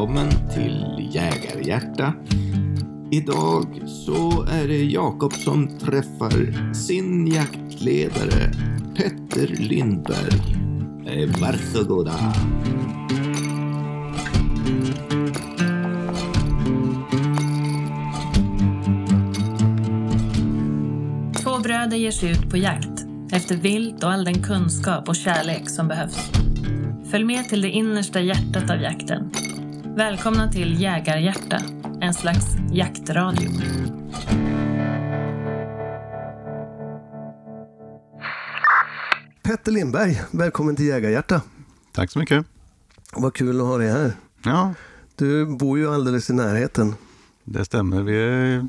välkommen till Jägarhjärta. Idag så är det Jakob som träffar sin jaktledare Petter Lindberg. Eh, varsågoda. Två bröder ger sig ut på jakt efter vilt och all den kunskap och kärlek som behövs. Följ med till det innersta hjärtat av jakten. Välkomna till Jägarhjärta, en slags jaktradio. Petter Lindberg, välkommen till Jägarhjärta. Tack så mycket. Vad kul att ha dig här. Ja, Du bor ju alldeles i närheten. det stämmer. Vi är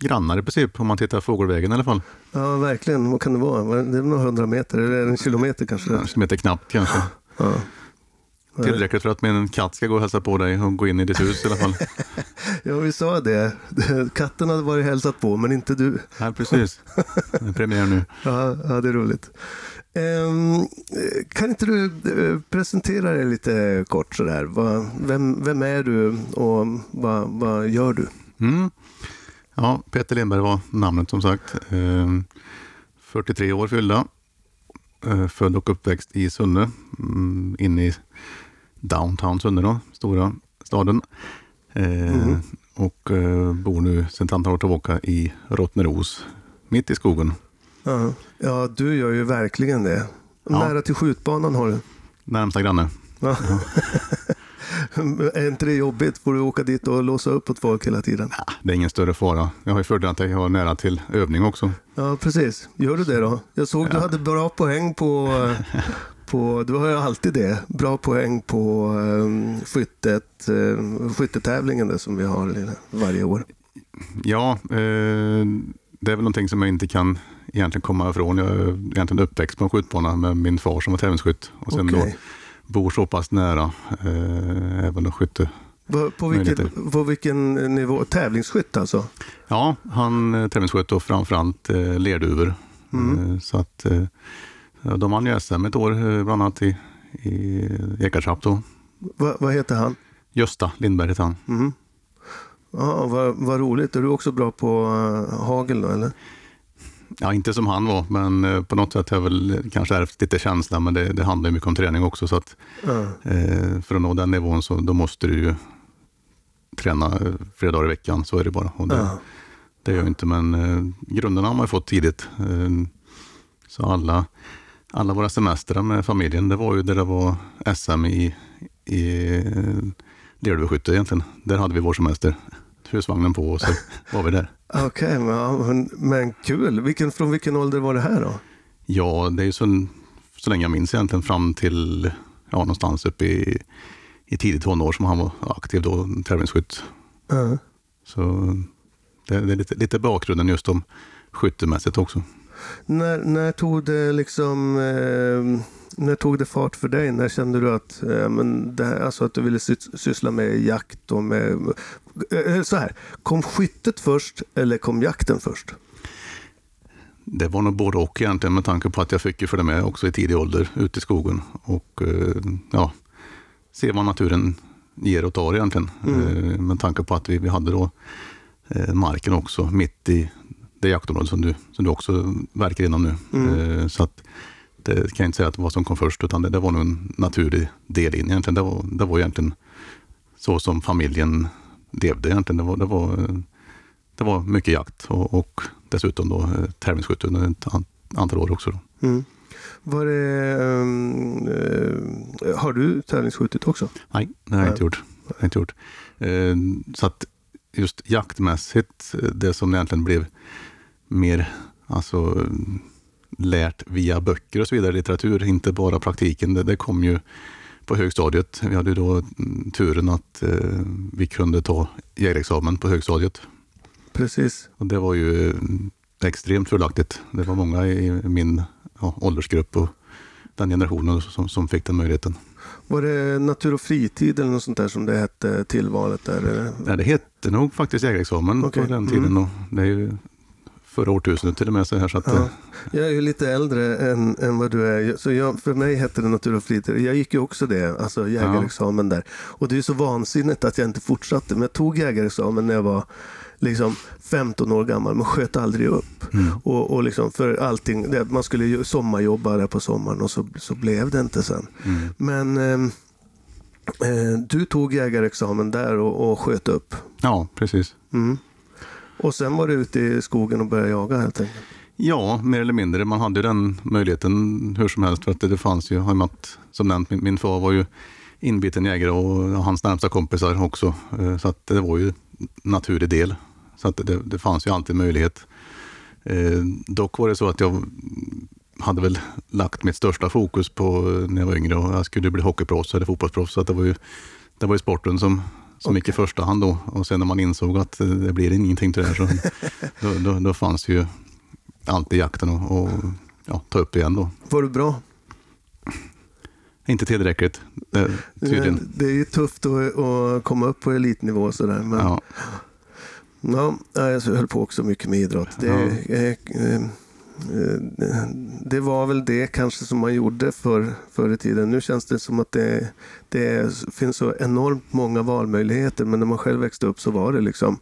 grannar i princip, om man tittar fågelvägen i alla fall. Ja, verkligen. Vad kan det vara? Det är några hundra meter, eller en kilometer kanske? En kilometer knappt kanske. Ja. Tillräckligt för att min katt ska gå och hälsa på dig och gå in i ditt hus i alla fall. ja, vi sa det. Katten hade varit hälsat på, men inte du. Ja, precis. Det är premiär nu. Ja, ja det är roligt. Ehm, kan inte du eh, presentera dig lite kort sådär? Vem, vem är du och vad, vad gör du? Mm. Ja, Peter Lindberg var namnet som sagt. Ehm, 43 år fyllda. Eh, Född och uppväxt i Sunne, mm, inne i downtown Sunne då, stora staden. Eh, Och eh, bor nu sedan ett antal år tillbaka i Rottneros, mitt i skogen. Ja, ja du gör ju verkligen det. Ja. Nära till skjutbanan har du. Närmsta granne. Ja. är inte det jobbigt? Får du åka dit och låsa upp åt folk hela tiden? Ah, Det är ingen större fara. Jag har ju fördelen att jag har nära till övning också. Ja, precis. Gör du det då? Jag såg du hade bra poäng på, på... Du har ju alltid det. Bra poäng på um, skyttet, uh, skyttetävlingen där som vi har varje år. Ja, eh, det är väl någonting som jag inte kan egentligen komma ifrån. Jag är egentligen uppväxt på en skjutbana med min far som var tävlingsskytt. Och sen Okej. då bor så pass nära eh, även då skytte. På, vilken, på vilken nivå? Tävlingsskytt alltså? Ja, han tävlingssköt och framförallt eh, lerduvor. Eh, så att eh, de vann ju SM ett år, eh, bland annat i, i Ekartorp då. Va, vad heter han? Gösta Lindberg heter han. Mm. Ja, vad, vad roligt. Är du också bra på uh, hagel då, eller? Ja, inte som han var, men eh, på något sätt har jag väl kanske ärvt lite känsla, men det, det handlar ju mycket om träning också. Så att, eh, för att nå den nivån så då måste du ju träna eh, flera dagar i veckan, så är det bara. Och det, Ja. det gör jag inte, men eh, grunderna har man ju fått tidigt. Eh, så alla, alla våra semestrar med familjen, det var ju där det var SM i, i lerduveskytte egentligen. Där hade vi vår semester. Husvagnen på och så var vi där. Okej, men, ja, men, men kul. Vilken, från vilken ålder var det här då? Ja, det är ju så, så länge jag minns egentligen fram till ja, någonstans upp i, i tidigt tonår som han var aktiv då, tävlingsskytt. Ja. Så det, det är lite, lite bakgrunden just om skyttemässigt också. När, när tog det liksom... Eh, när tog det fart för dig? När kände du att, eh, men det här, alltså att du ville sy- syssla med jakt och med... Eh, så här, kom skyttet först eller kom jakten först? Det var nog både och egentligen med tanke på att jag fick ju följa med också i tidig ålder ut i skogen och eh, ja, se vad naturen ger och tar egentligen. Eh, Med tanke på att vi, vi hade då eh, marken också mitt i det jaktområde som du, som du också verkar inom nu. Eh, Så att det kan jag inte säga att var som kom först, utan det, det var nog en naturlig del in egentligen. Det var, det var egentligen så som familjen levde egentligen. Det var, det var, det var mycket jakt och, och dessutom då eh, tävlingsskytte under ett an- antal år också. Mm. Var det, ehm, eh, har du tävlingsskjutit också? Nej, det har jag inte gjort. Jag inte gjort. Eh, Så att just jaktmässigt, det som egentligen blev mer alltså, lärt via böcker och så vidare, litteratur, inte bara praktiken, det, det kom ju på högstadiet. Vi hade ju då mm, turen att eh, vi kunde ta jägarexamen på högstadiet. Precis. Och det var ju mm, extremt fördelaktigt. Det var många i min ja, åldersgrupp och den generationen som, som fick den möjligheten. Var det natur och fritid eller något sånt där som det hette tillvalet där? Nej, det hette nog faktiskt jägarexamen Okej, på den mm. tiden. Och det är ju förra årtusendet till och med. Så här, så att, Ja. eh, Jag är ju lite äldre än, än vad du är. Så jag, för mig hette det natur och fritid. Jag gick ju också det, alltså jägarexamen där. Och det är så vansinnigt att jag inte fortsatte. Men jag tog jägarexamen när jag var liksom 15 år gammal, men sköt aldrig upp. mm. Och, och liksom för allting, man skulle ju sommarjobba där på sommaren och så, så blev det inte sen. Mm. Men ehm, eh, du tog jägarexamen där och, och sköt upp. Ja, precis. Mm. Och sen var du ute i skogen och började jaga helt enkelt. Ja, mer eller mindre. Man hade ju den möjligheten hur som helst. För att det, det fanns ju, att, som nämnt, min, min far var ju inbiten jägare och hans närmsta kompisar också. Eh, så att det var ju en naturlig del. Så att det, det fanns ju alltid möjlighet. Eh, dock var det så att jag hade väl lagt mitt största fokus på eh, när jag var yngre och jag skulle bli hockeyproffs eller fotbollsproffs. Så att det var ju, det var ju sporten som, som gick i första hand då. Och sen när man insåg att eh, det blir ingenting till det här så då, då, då fanns ju alltid jakten och, och ja, ta upp igen då. Var du bra? Inte tillräckligt, det, tydligen. Det är ju tufft att, att komma upp på elitnivå sådär. Men Ja, ja, jag höll på också mycket med idrott. Det, Ja. Eh, det var väl det kanske som man gjorde för, förr i tiden. Nu känns det som att det, det finns så enormt många valmöjligheter. Men när man själv växte upp så var det liksom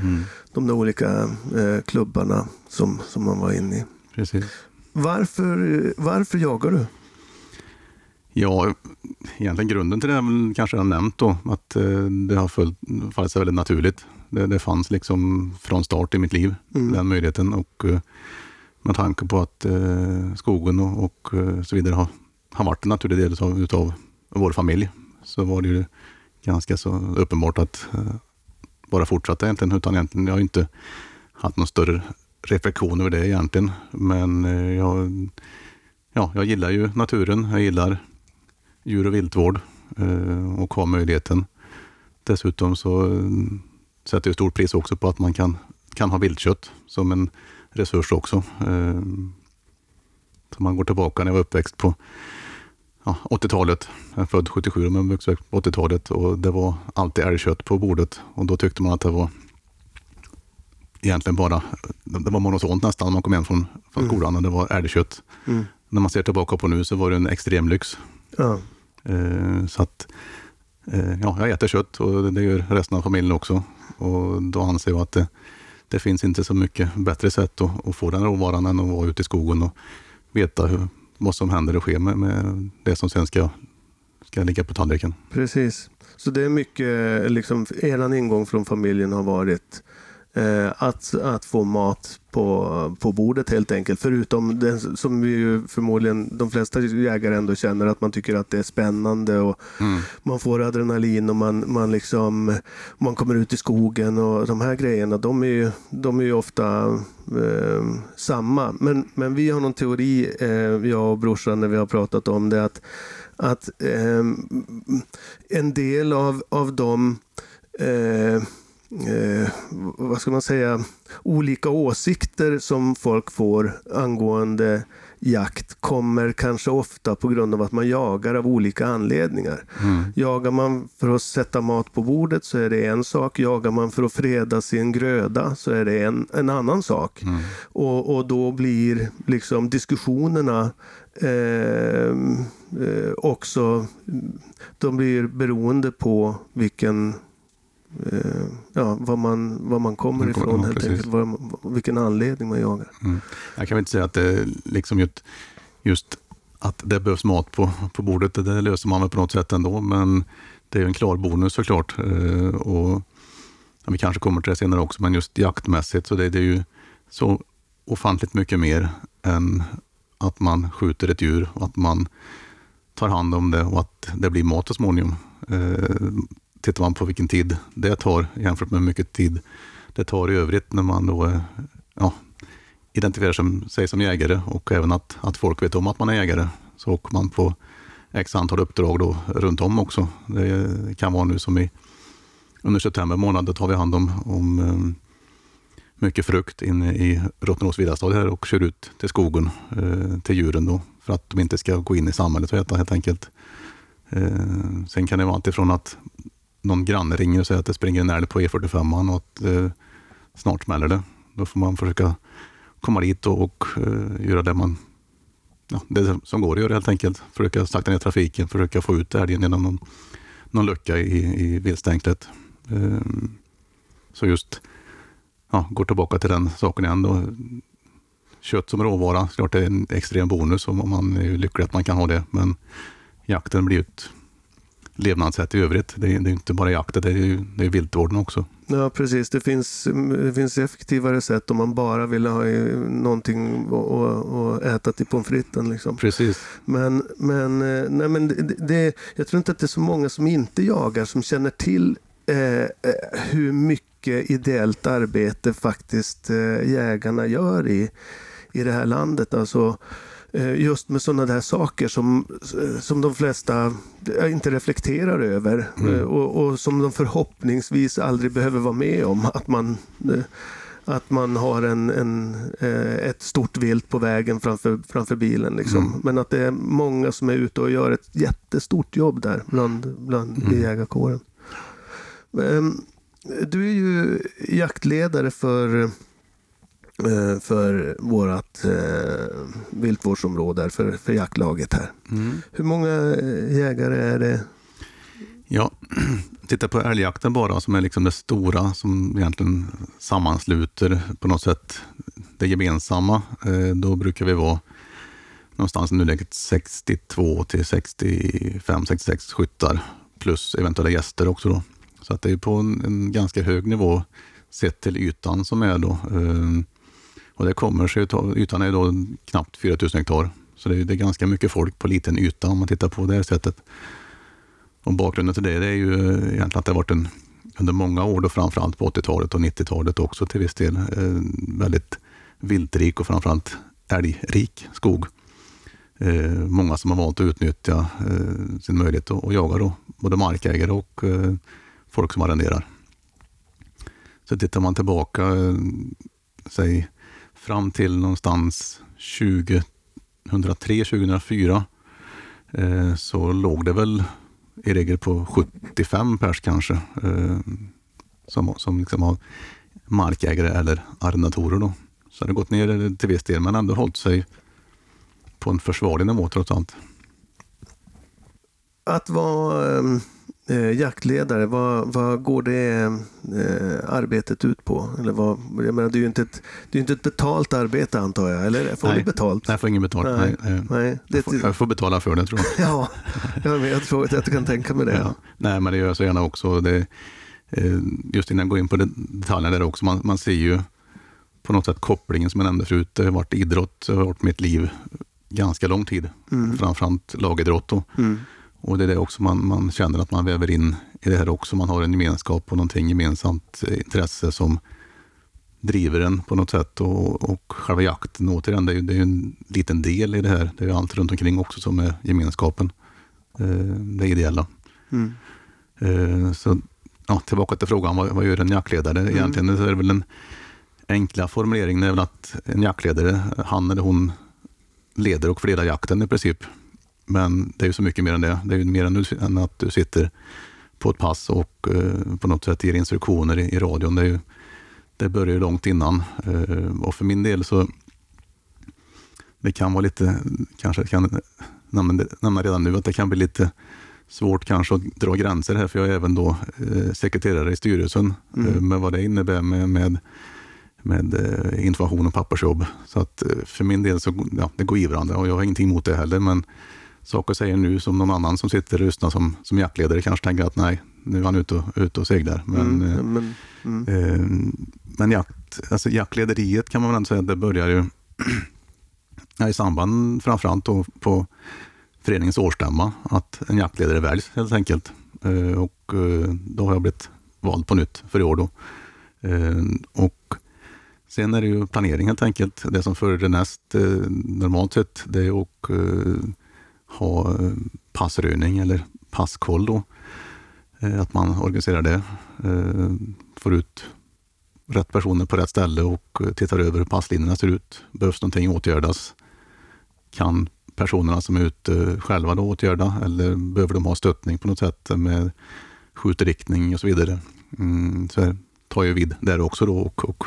mm, de där olika eh, klubbarna som, som man var inne i. precis. Varför, varför jagar du? Ja, egentligen grunden till det är väl kanske jag har nämnt då, att eh, det har följt, fallit sig väldigt naturligt. Det, det fanns liksom från start i mitt liv, Mm. den möjligheten. Och eh, med tanke på att eh, skogen och, och eh, så vidare har, har varit en naturlig del utav, utav vår familj, så var det ju ganska så uppenbart att eh, bara fortsätta egentligen, utan egentligen, jag har inte haft någon större reflektion över det egentligen. Men eh, jag, ja, jag gillar ju naturen, jag gillar djur och viltvård eh, och har möjligheten. Dessutom så eh, sätter jag stort pris också på att man kan, kan ha viltkött som en resurs också. Eh, Så man går tillbaka när jag var uppväxt på ja, 80-talet. Jag är född 77 men vuxen upp på 80-talet och det var alltid älgkött på bordet och då tyckte man att det var egentligen bara, det var monotont nästan när man kom hem från, från skolan och det var älgkött. Mm. När man ser tillbaka på nu så var det en extrem lyx. Ja. Eh, så att, eh, ja, jag äter kött och det gör resten av familjen också. Och då anser jag att det, finns inte så mycket bättre sätt att, att få den råvaran än att vara ute i skogen och veta hur, vad som händer och sker med, med det som sen ska, ska ligga på tallriken. Precis. Så det är mycket, liksom, er ingång från familjen har varit att, att få mat på, på bordet helt enkelt. Förutom den som vi ju förmodligen, de flesta jägare ändå känner att man tycker att det är spännande och man får adrenalin och man, man, liksom, man kommer ut i skogen och de här grejerna, de är ju, de är ju ofta eh, samma. Men, men vi har någon teori, eh, jag och brorsan, när vi har pratat om det, att, att eh, en del av, av de eh, vad ska man säga, olika åsikter som folk får angående jakt kommer kanske ofta på grund av att man jagar av olika anledningar. Mm. Jagar man för att sätta mat på bordet så är det en sak. Jagar man för att freda sin gröda så är det en, en annan sak. Mm. Och, och då blir liksom diskussionerna eh, eh, också, de blir beroende på vilken ja, var, man, var man kommer kommer- ifrån helt precis. enkelt. Var, vilken anledning man jagar. Mm. Jag kan väl inte säga att det liksom just, just att det behövs mat på, på bordet, det, löser man väl på något sätt ändå, men det är en klar bonus såklart. Eh, och, ja, vi kanske kommer till det senare också, men just jaktmässigt så det, det är ju så ofantligt mycket mer än att man skjuter ett djur och att man tar hand om det och att det blir mat så småningom. Tittar man på vilken tid det tar jämfört med hur mycket tid det tar i övrigt när man då eh, ja, identifierar sig som jägare och även att, att folk vet om att man är jägare. Så åker man på x antal uppdrag då runt om också. Det kan vara nu som i under september månad, då tar vi hand om, om eh, mycket frukt inne i Rottneros villastad här och kör ut till skogen, eh, till djuren då, för att de inte ska gå in i samhället och äta helt enkelt. Sen kan det vara alltifrån att någon granne ringer och säger att det springer en älg på E45 och att eh, snart smäller det. Då får man försöka komma dit och, och eh, göra det man ja, det som går att göra helt enkelt. Försöka sakta ner trafiken, försöka få ut älgen genom någon, någon lucka i, i viltstängslet. Eh, så just, ja, går tillbaka till den saken igen då. Kött som råvara, klart det är en extrem bonus om man är lycklig att man kan ha det. Men jakten blir ett levnadssätt i övrigt. Det är, det är inte bara jakten, det är ju det är viltvården också. Ja, precis. Det finns, det finns effektivare sätt om man bara vill ha någonting att äta till pommes fritesen. Liksom. Precis. Men, men, eh, nej, men det, det, jag tror inte att det är så många som inte jagar som känner till eh, eh hur mycket ideellt arbete faktiskt eh, jägarna gör i, i det här landet. Alltså, just med sådana där saker som, eh, som de flesta eh, inte reflekterar över mm. och, och, som de förhoppningsvis aldrig behöver vara med om. Att man, att man har en, en ett stort vilt på vägen framför, framför bilen. Liksom. Mm. Men att det är många som är ute och gör ett jättestort jobb där bland, bland mm. jägarkåren. Ehm, du är ju jaktledare för Eh, för vårt eh, viltvårdsområde, för, för jaktlaget här. Mm. Hur många eh, jägare är det? Ja, titta på älgjakten bara, som är liksom det stora som egentligen sammansluter på något sätt det gemensamma. Eh, då brukar vi vara någonstans i nuläget 62 till 65, 66 skyttar plus eventuella gäster också. Då. Så att det är på en, en ganska hög nivå sett till ytan som är då. Eh, och det kommer sig ytan är då knappt 4000 hektar. Så det är, det är ganska mycket folk på liten yta om man tittar på det här sättet. Och bakgrunden till det, det är ju egentligen att det har varit en, under många år, då framförallt på 80-talet och 90-talet också till viss del, eh, väldigt viltrik och framförallt älgrik skog. Eh, många som har valt att utnyttja eh, sin möjlighet att, att jaga, då, både markägare och eh, folk som arrenderar. Så tittar man tillbaka, eh, säg fram till någonstans 2003, 2004 eh, så låg det väl i regel på 75 pers kanske eh, som, som liksom har markägare eller arrendatorer. Då. Så det har gått ner till viss del men ändå hållit sig på en försvarlig nivå trots allt. Att vara ehm, eh, jaktledare, vad, vad går det eh, arbetet ut på? Eller vad, jag menar, det är ju inte ett, det är inte ett betalt arbete antar jag, eller får nej, du betalt? Nej, jag får inget betalt. Nej, nej, nej. Det, jag, får, jag, får, betala för det tror jag. ja, jag, jag tror att jag kan tänka mig det. Ja. Nej, men det gör jag så gärna också. Det, eh, just innan jag går in på detaljerna där också, man, man ser ju på något sätt kopplingen som jag nämnde förut. Det har varit idrott, det har varit mitt liv ganska lång tid. Mm. Framförallt lagidrott. Då. Mm. Och det är det också man, man känner att man väver in i det här också. Man har en gemenskap och någonting gemensamt intresse som driver en på något sätt. Och, och själva jakten, återigen, det är ju det är en liten del i det här. Det är allt runt omkring också som är gemenskapen. Eh, det ideella. Mm. Eh, så ja, tillbaka till frågan, vad, vad gör en jaktledare? Mm. Egentligen så är det väl den enkla formuleringen är väl att en jaktledare, han eller hon leder och fördelar jakten i princip. Men det är ju så mycket mer än det. Det är ju mer än att du sitter på ett pass och eh, på något sätt ger instruktioner i, i radion. Det, är ju, det börjar ju långt innan. Eh, och för min del så det kan vara lite, kanske kan nämna, nämna redan nu, att det kan bli lite svårt kanske att dra gränser här, för jag är även då eh, sekreterare i styrelsen, mm. eh, med vad det innebär med, med, med eh, information och pappersjobb. Så att eh, för min del så ja, det går i varandra och jag har ingenting emot det heller, men saker säger nu som någon annan som sitter och lyssnar som, som jaktledare kanske tänker att nej, nu är han ute och, ute och seglar. Men, mm, eh, men, mm. eh, men jakt, alltså jaktlederiet kan man väl ändå säga det börjar ju i samband framförallt då på föreningens årsstämma, att en jaktledare väljs helt enkelt. Eh, och eh, då har jag blivit vald på nytt för i år. Då. Eh, och Sen är det ju planering helt enkelt. Det som följer näst normalt sett, det är att ha eh, passröjning eller passkoll då. Eh, att man organiserar det. Eh, får ut rätt personer på rätt ställe och tittar över hur passlinjerna ser ut. Behövs någonting åtgärdas? Kan personerna som är ute själva då åtgärda eller behöver de ha stöttning på något sätt med skjutriktning och så vidare. Mm, så tar jag vid där också då och, och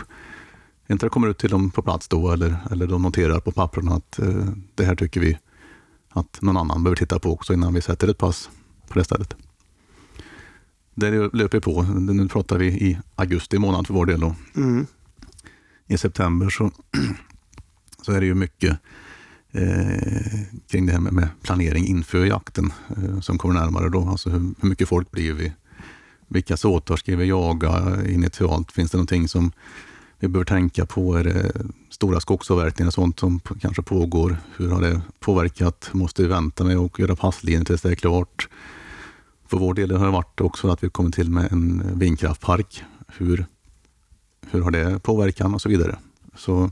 inte det kommer ut till dem på plats då eller, eller de noterar på papperna att eh, det här tycker vi att någon annan behöver titta på också innan vi sätter ett pass på det stället. Det löper på. Nu pratar vi i augusti månad för vår del. Då. Mm. I september så, så är det ju mycket eh, kring det här med, med planering inför jakten eh, som kommer närmare. Då. Alltså hur, hur mycket folk blir vi? Vilka såtar ska vi jaga initialt? Finns det någonting som vi behöver tänka på? Är det stora skogsavverkningar och sånt som kanske pågår? Hur har det påverkat? Måste vi vänta med att göra passlinjer tills det är klart? För vår del har det varit också att vi kommit till med en vindkraftpark. Hur, hur har det påverkan och så vidare. Så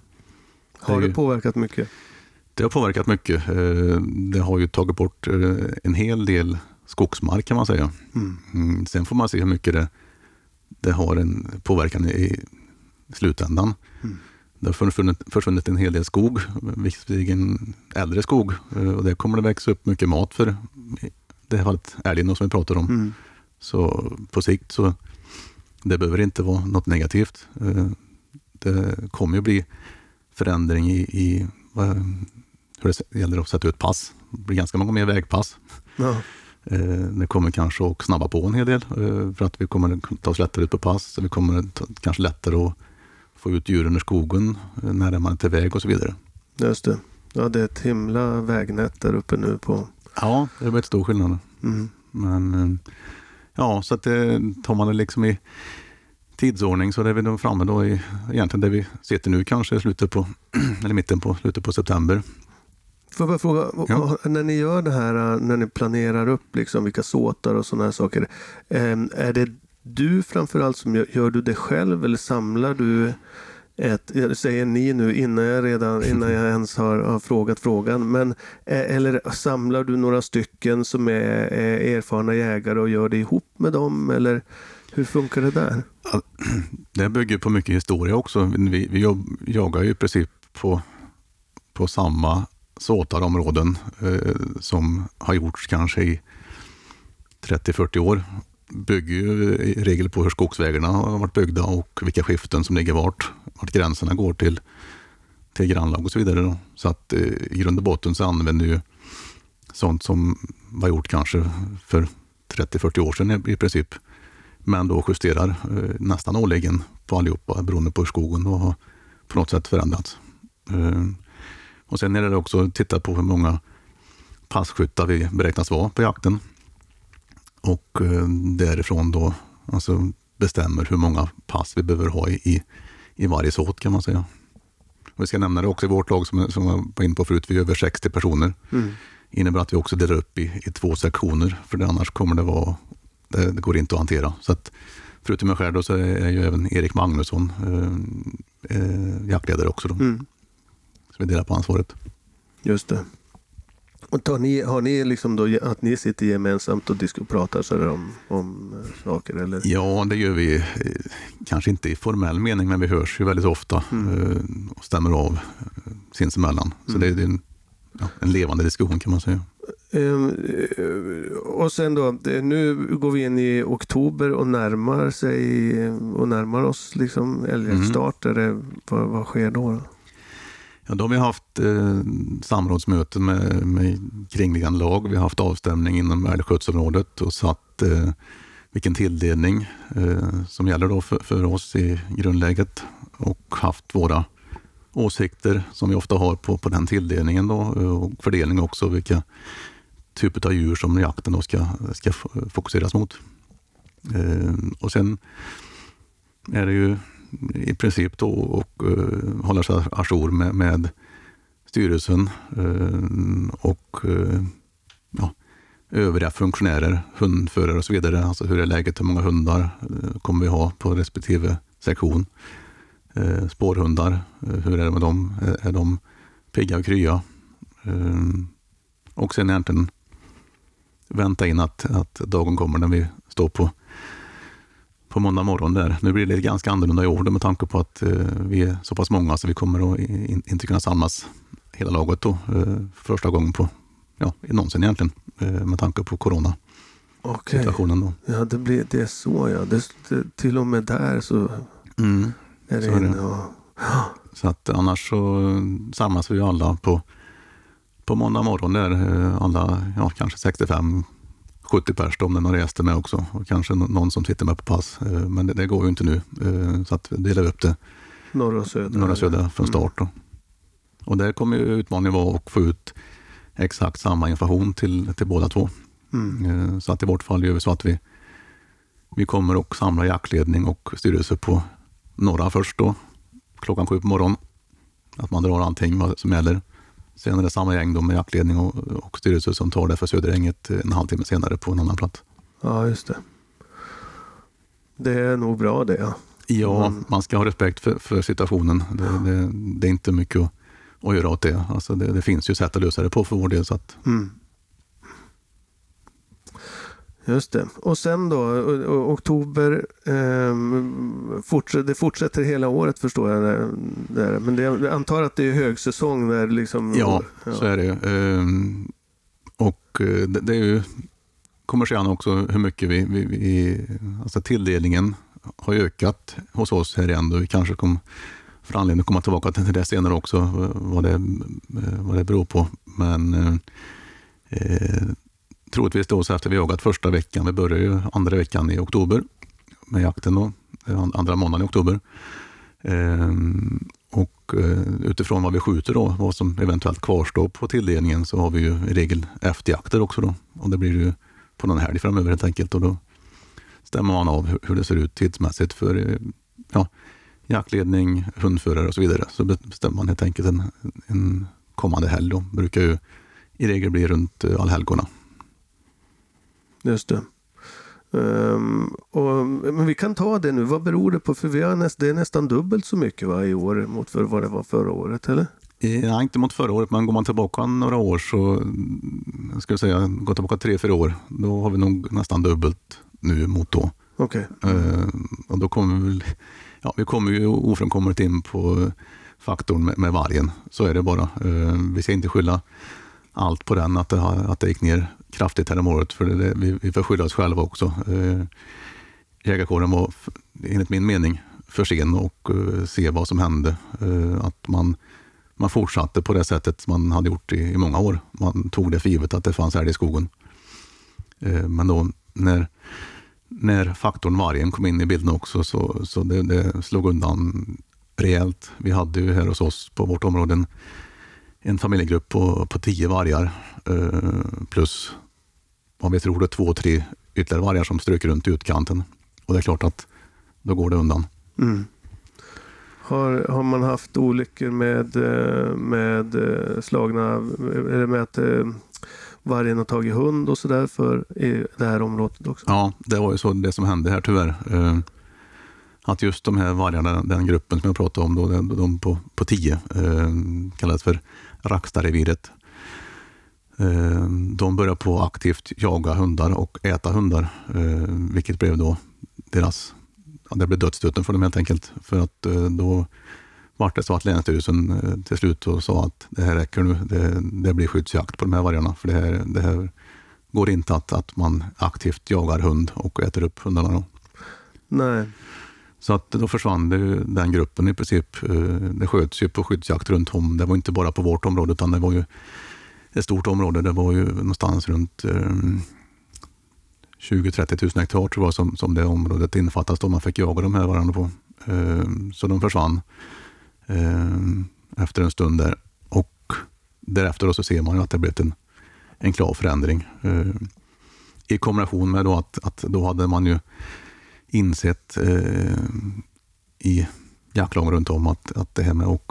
Har Det det påverkat mycket? det har påverkat mycket. Eh, Det har ju tagit bort eh, en hel del skogsmark kan man säga. Mm. Mm, Sen får man se hur mycket det, det har en påverkan i slutändan. Mm. Det har försvunnit, försvunnit en hel del skog, visserligen äldre skog. eh, Och där kommer det växa upp mycket mat för i det här fallet älgen som vi pratar om. Mm. Så på sikt så det behöver inte vara något negativt. Eh, Det kommer ju bli förändring i, i hur det gäller att sätta ut pass. Det blir ganska många mer vägpass. Ja. Eh, Det kommer kanske att snabba på en hel del för att vi kommer att ta oss lättare ut på pass. Vi kommer kanske lättare att få ut djuren ur skogen eh, när man är till väg och så vidare. Just det. Ja, det är ett himla vägnät där uppe nu på... Ja, det blir ett stor skillnad. Mm. Men eh, ja, så att det, tar man det liksom i tidsordning så är vi då framme då i egentligen där vi sitter nu kanske i slutet på, eller mitten på slutet på september. Får jag bara fråga, Ja. när ni gör det här, äh, när ni planerar upp liksom vilka såtar och sådana här saker. Är det du framförallt som gör, gör du det själv eller samlar du ett, jag säger ni nu innan jag, redan, innan jag ens har, har frågat frågan, men eh, eller samlar du några stycken som är, är erfarna jägare och gör det ihop med dem eller hur funkar det där? Det bygger på mycket historia också. Vi, vi jobb, jagar ju i princip på, på samma såtarområden eh, som har gjorts kanske i 30-40 år. Bygger ju i regel på hur skogsvägarna har varit byggda och vilka skiften som ligger vart. Vart gränserna går till, till grannlag och så vidare. Då. Så att eh, i grund och botten så använder ju sånt som var gjort kanske för 30-40 år sedan i, i princip. Men då justerar eh, nästan årligen på allihopa beroende på hur skogen då har på något sätt förändrats. Eh, och sen är det också att titta på hur många passkyttar vi beräknas vara på jakten. Och eh, därifrån då alltså bestämmer hur många pass vi behöver ha i, i, varje såt kan man säga. Och vi ska nämna det också i vårt lag som, som jag var inne på förut, vi är över 60 personer. Mm. innebär att vi också delar upp i, i två sektioner, för det, annars kommer det vara, det, det går inte att hantera. Så att, förutom mig själv då, så är, är ju även Erik Magnusson eh, eh, jaktledare också. Då. Mm. Så vi delar på ansvaret. Just det. Och tar ni, har ni liksom då att ni sitter gemensamt och pratar så om, om eh, saker? Eller? Ja, det gör vi. eh, Kanske inte i formell mening, men vi hörs ju väldigt ofta eh, och stämmer av sinsemellan. Så det, det är en, ja, en levande diskussion kan man säga. Ehm, eh, och sen då, nu går vi in i oktober och närmar sig och närmar oss liksom älgjaktstart. Är vad, vad sker då? Ja, då har vi haft eh, samrådsmöten med, med kringliggande lag. Vi har haft avstämning inom älgskötselområdet och satt eh, vilken tilldelning eh, som gäller då för, för oss i grundläget och haft våra åsikter som vi ofta har på, på den tilldelningen då, eh, och fördelning också vilka typer av djur som jakten då ska, ska fokuseras mot. Eh, och sen är det ju i princip då och eh, uh, hålla sig ajour med, med styrelsen eh, och eh, ja, övriga funktionärer, hundförare och så vidare. Alltså hur är läget, hur många hundar kommer vi ha på respektive sektion? Spårhundar, hur är det med dem? Är, de pigga och krya? Och sen egentligen vänta in att, att dagen kommer när vi står på på måndag morgon där. Nu blir det ganska annorlunda i år då, med tanke på att eh, vi är så pass många så vi kommer att in, inte kunna samlas hela laget då. Eh, första gången på, ja, någonsin egentligen, eh, med tanke på corona-situationen Okej, då. ja, det, blir, det är så ja. Det, det, till och med där så Mm. är det Så är det. och... Så att annars så samlas vi alla på, på måndag morgon där. eh, Alla, ja, kanske 65 70 pers om det är reste med också. Och kanske nå- någon som sitter med på pass. Eh, Men det, det går ju inte nu. Eh, Så att vi delar upp det Norra och södra. norra södra från start. Då. Och där kommer ju utmaningen vara att få ut exakt samma information till, till båda två. Mm. Eh, Så att i vårt fall gör vi så att vi, vi kommer att samla jaktledning och styrelse på norra först då, klockan sju på morgonen. Att man drar allting vad som gäller. Sen är det samma gäng då med jaktledning och, och styrelse som tar det för Söderänget en halvtimme senare på en annan plats. Ja, just det. Det är nog bra det, ja. Ja, Mm. man ska ha respekt för, för situationen. Det, det, det är inte mycket att, att göra åt det. Alltså det. Det finns ju sätt att lösa det på för vår del. Så att, Mm. Just det. Och sen då, oktober, ehm, fortsätter, det fortsätter hela året förstår jag. Där, där. Men det, jag antar att det är högsäsong där liksom. ja, så är det ju. Ehm, Och eh, det, det är ju kommer sen också hur mycket vi, vi, vi, alltså tilldelningen har ökat hos oss här. Då vi kanske kommer för anledning att komma tillbaka till det senare också, eh, vad det, eh, vad det beror på. Men eh, eh, troligtvis då så efter vi jagat första veckan, vi börjar ju andra veckan i oktober med jakten då, eh, andra månaden i oktober. Ehm, och eh, utifrån vad vi skjuter då, vad som eventuellt kvarstår på tilldelningen så har vi ju i regel efterjakter också då. Och det blir ju på någon helg framöver helt enkelt. Och då stämmer man av hur, det ser ut tidsmässigt för eh, ja, jaktledning, hundförare och så vidare. Så bestämmer man helt enkelt en, en kommande helg. Då. brukar ju i regel bli runt allhelgona. Just det. Ehm, och, men vi kan ta det nu. Vad beror det på? För vi har näst, det är nästan dubbelt så mycket va, i år mot för vad det var förra året, eller? Ja, inte mot förra året, men går man tillbaka några år så, jag skulle säga, går tillbaka tre, fyra år, då har vi nog nästan dubbelt nu mot då. Okej. Eh, och då kommer vi, ja, vi kommer ju ofrånkomligt in på faktorn med, med vargen. Så är det bara. Eh, vi ska inte skylla allt på den, att det, att det gick ner kraftigt här om året, för det, vi, vi får skylla oss själva också. Eh, jägarkåren var, enligt min mening, för sen och eh, se vad som hände. Eh, att man, man fortsatte på det sättet man hade gjort i, i många år. Man tog det för givet att det fanns älg i skogen. Eh, men då när när faktorn vargen kom in i bilden också så, så det, det slog undan rejält. Vi hade ju här hos oss på vårt område en, en familjegrupp på, på tio vargar eh, plus vad vi tror det två, tre ytterligare vargar som strök runt i utkanten. Och det är klart att då går det undan. Mm. Har, har man haft olyckor med, eh, med eh, slagna, eller med att vargen har tagit hund och sådär för i det här området också? Ja, det var ju så det som hände här tyvärr. Att just de här vargarna, den gruppen som jag pratade om, då, de, på, på tio, kallades för Rackstadreviret. Ehm, de började på aktivt jaga hundar och äta hundar, eh, vilket blev då deras, ja, det blev dödsstöten för dem helt enkelt. För att eh, då var det så att Länsstyrelsen eh, till slut sa att det här räcker nu, det, det blir skyddsjakt på de här vargarna. För det här, det här går inte att, att man aktivt jagar hund och äter upp hundarna. Då. Nej. Så att då försvann det, ju den gruppen i princip. Eh, det sköts ju på skyddsjakt runt om. Det var inte bara på vårt område utan det var ju ett stort område. Det var ju någonstans runt eh, 20-30 000 hektar tror jag som, som det området innefattas då man fick jaga de här varandra på. Eh, så de försvann efter en stund där. Och därefter då så ser man ju att det blivit en, en klar förändring. I kombination med då att, att då hade man ju insett eh, i jaktlag runt om att, att det här med att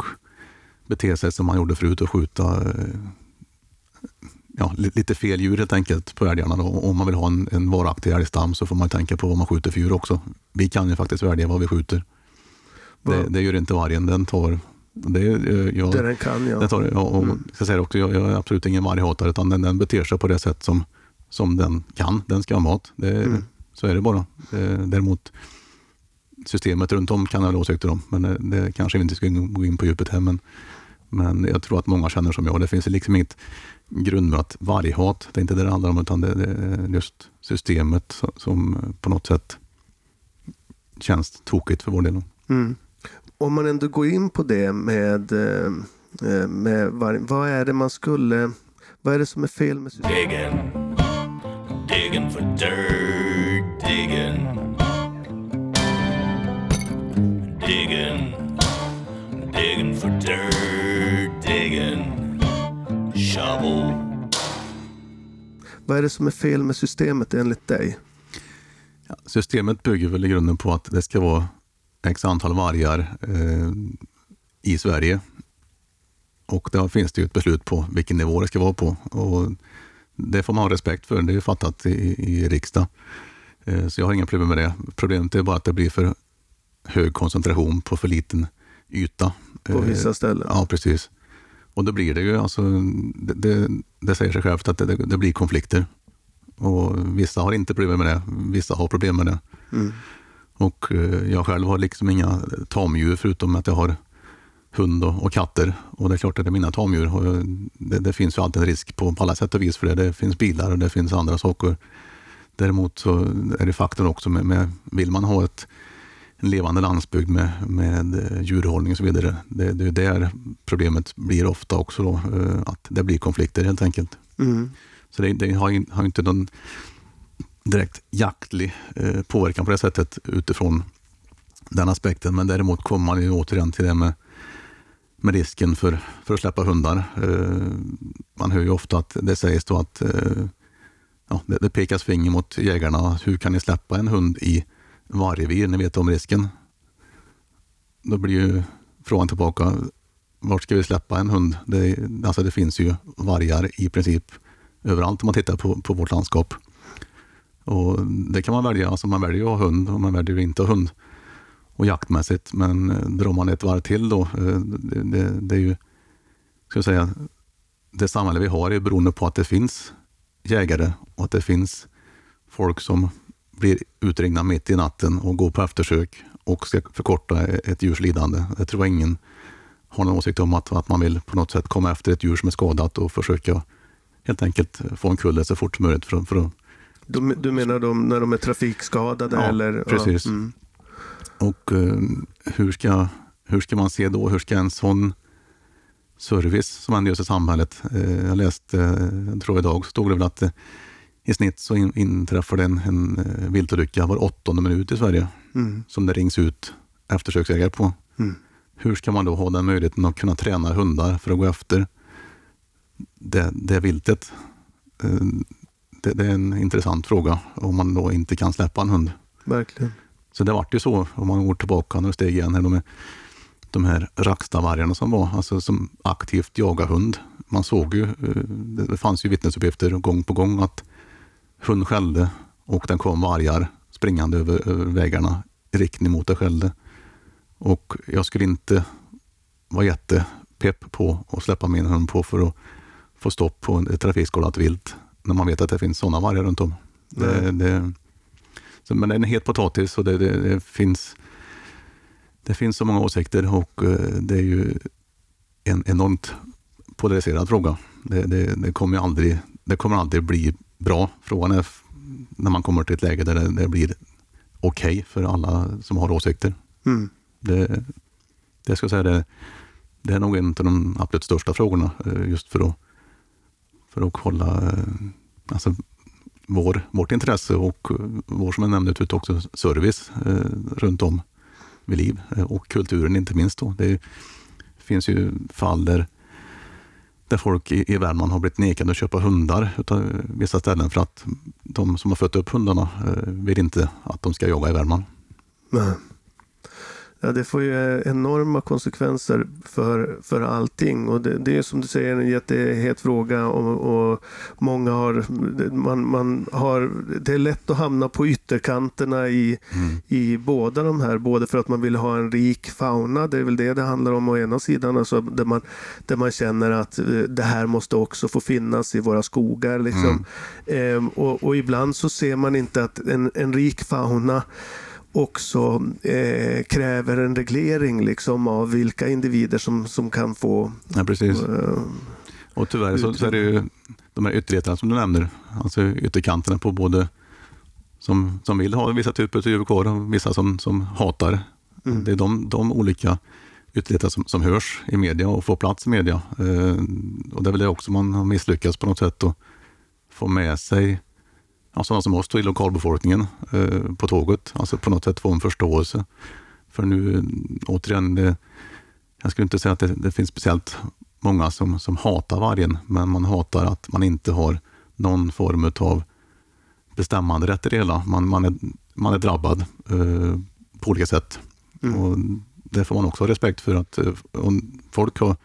bete sig som man gjorde förut och skjuta eh, ja, li- lite fel djur helt enkelt på älgarna. Då. Om man vill ha en, en varaktig älgstam så får man tänka på vad man skjuter för djur också. Vi kan ju faktiskt välja vad vi skjuter. Det, Vad- det gör inte vargen. Den tar... Det, eh, jag, Det den kan ja. den tar, ja, och, Mm. säga det också, jag, jag är absolut ingen varghatare utan den, den beter sig på det sätt som, som den kan. Den ska ha mat. Det, Mm. Så är det bara. Eh, Däremot systemet runt om kan jag ha åsikter om, men det, det kanske vi inte ska gå in på djupet här. Men, men jag tror att många känner som jag. Det finns liksom inget grundmurat varghat. Det är inte det det handlar om, utan det, är just systemet som, som på något sätt känns tokigt för vår del. Mm. om man ändå går in på det med, eh, eh, med varg, vad är det man skulle, vad är det som är fel med systemet? Digging, digging for dirt, digging. Digging, digging for dirt, digging. Shovel. Vad är det som är fel med systemet enligt dig? Ja, systemet bygger väl i grunden på att det ska vara x antal vargar eh, i Sverige. Och där finns det ju ett beslut på vilken nivå det ska vara på. Och det får man ha respekt för, det är ju fattat i, i riksdag. Eh, så jag har inga problem med det. Problemet är bara att det blir för hög koncentration på för liten yta. På Eh, vissa ställen? Ja, precis. Och då blir det ju, alltså, det, det, det säger sig självt att det, det, blir konflikter. Och vissa har inte problem med det, vissa har problem med det. Mm. Och eh, jag själv har liksom inga tamdjur förutom att jag har hund och, och katter. Och det är klart att det är mina tamdjur. Och det, det finns ju alltid en risk på, på alla sätt och vis för det. Det finns bilar och det finns andra saker. Däremot så är det faktorn också med, med vill man ha ett, en levande landsbygd med, med eh, djurhållning och så vidare. Det, det är där problemet blir ofta också då, eh, att det blir konflikter helt enkelt. Mm. Så det, det har, in- har inte någon direkt jaktlig eh, påverkan på det sättet utifrån den aspekten. Men däremot kommer man ju återigen till det med, med risken för, för att släppa hundar. Eh, man hör ju ofta att det sägs då att eh, ja, det, det pekas finger mot jägarna. Hur kan ni släppa en hund i vargrevir? Ni vet om risken. Då blir ju frågan tillbaka, vart ska vi släppa en hund? Det, alltså det finns ju vargar i princip överallt om man tittar på, på vårt landskap. Och det kan man välja, alltså man väljer att ha hund och man väljer att inte ha hund. Och jaktmässigt, men eh, drar man ett varv till då, eh, det, det, det är ju, ska jag säga, det samhälle vi har är beroende på att det finns jägare och att det finns folk som blir utringda mitt i natten och går på eftersök och ska förkorta ett djurs lidande. Jag tror ingen har någon åsikt om att, att man vill på något sätt komma efter ett djur som är skadat och försöka helt enkelt få en kulle så fort som möjligt. För, för att, Du, du menar de, när de är trafikskadade? Ja, eller? precis. mm. och eh, hur, ska, hur ska man se då, hur ska en sån service som ändå görs i samhället. Eh, jag läste, eh, jag tror idag stod det väl att eh, i snitt så in, inträffar det en, en viltolycka var åttonde minut i Sverige Mm. som det rings ut eftersöksägare på. Mm. Hur ska man då ha den möjligheten att kunna träna hundar för att gå efter det, det viltet? Det, det är en intressant fråga om man då inte kan släppa en hund. Verkligen. Så det vart ju så, om man går tillbaka några steg igen, här, de, är- de här Rackstadvargarna som var, alltså som aktivt jagar hund. Man såg ju, eh, det fanns ju vittnesuppgifter gång på gång att hund skällde och den kom vargar springande över, över vägarna i riktning mot det skällde. Och jag skulle inte vara jättepepp på att släppa min hund på för att få stopp på ett trafikskadat vilt när man vet att det finns sådana vargar runt om. Det, Nej. det, så, men det är en het potatis och det, det, finns, det finns så många åsikter och eh, det är ju en enormt polariserad fråga. Det, det, det, kommer aldrig, det kommer aldrig bli bra. Frågan är när man kommer till ett läge där det, det blir okej för alla som har åsikter. Mm. Det, det ska säga, det, det är nog en av de absolut största frågorna eh, just för att, för att hålla eh, alltså, vår, vårt intresse och vår, som jag nämnde ut också, service runt om vid liv eh, och kulturen inte minst. Då. Det finns ju fall där, där folk i, i Värmland har blivit nekade att köpa hundar utav vissa ställen för att de som har fött upp hundarna eh, vill inte att de ska jaga i Värmland. Nej. Ja, det får ju enorma konsekvenser för, för allting. Och det, det är som du säger en jättehet fråga. Och, och många har, man, man har... Det är lätt att hamna på ytterkanterna i, i båda de här. Både för att man vill ha en rik fauna, det är väl det det handlar om å ena sidan. Alltså där, man, där man känner att eh, det här måste också få finnas i våra skogar. Liksom. Ehm, och, och ibland så ser man inte att en, en rik fauna också eh, kräver en reglering liksom av vilka individer som, som kan få Ja, precis. eh, Och tyvärr så, så är det ju de här ytterligheterna som du nämner, alltså ytterkanterna på både som, som vill ha vissa typer av djur kvar och vissa som, som hatar Mm. Det är de, de olika ytterligheter som, som hörs i media och får plats i media. Eh, och det är väl det också man har misslyckats på något sätt att få med sig ja, sådana som oss i lokalbefolkningen eh, på tåget. Alltså på något sätt få en förståelse. För nu, återigen, det, jag skulle inte säga att det, det finns speciellt många som, som hatar vargen, men man hatar att man inte har någon form av bestämmanderätt i det hela. Man, man, är, man är drabbad eh, på olika sätt. Och det får man också ha respekt för att eh, folk har,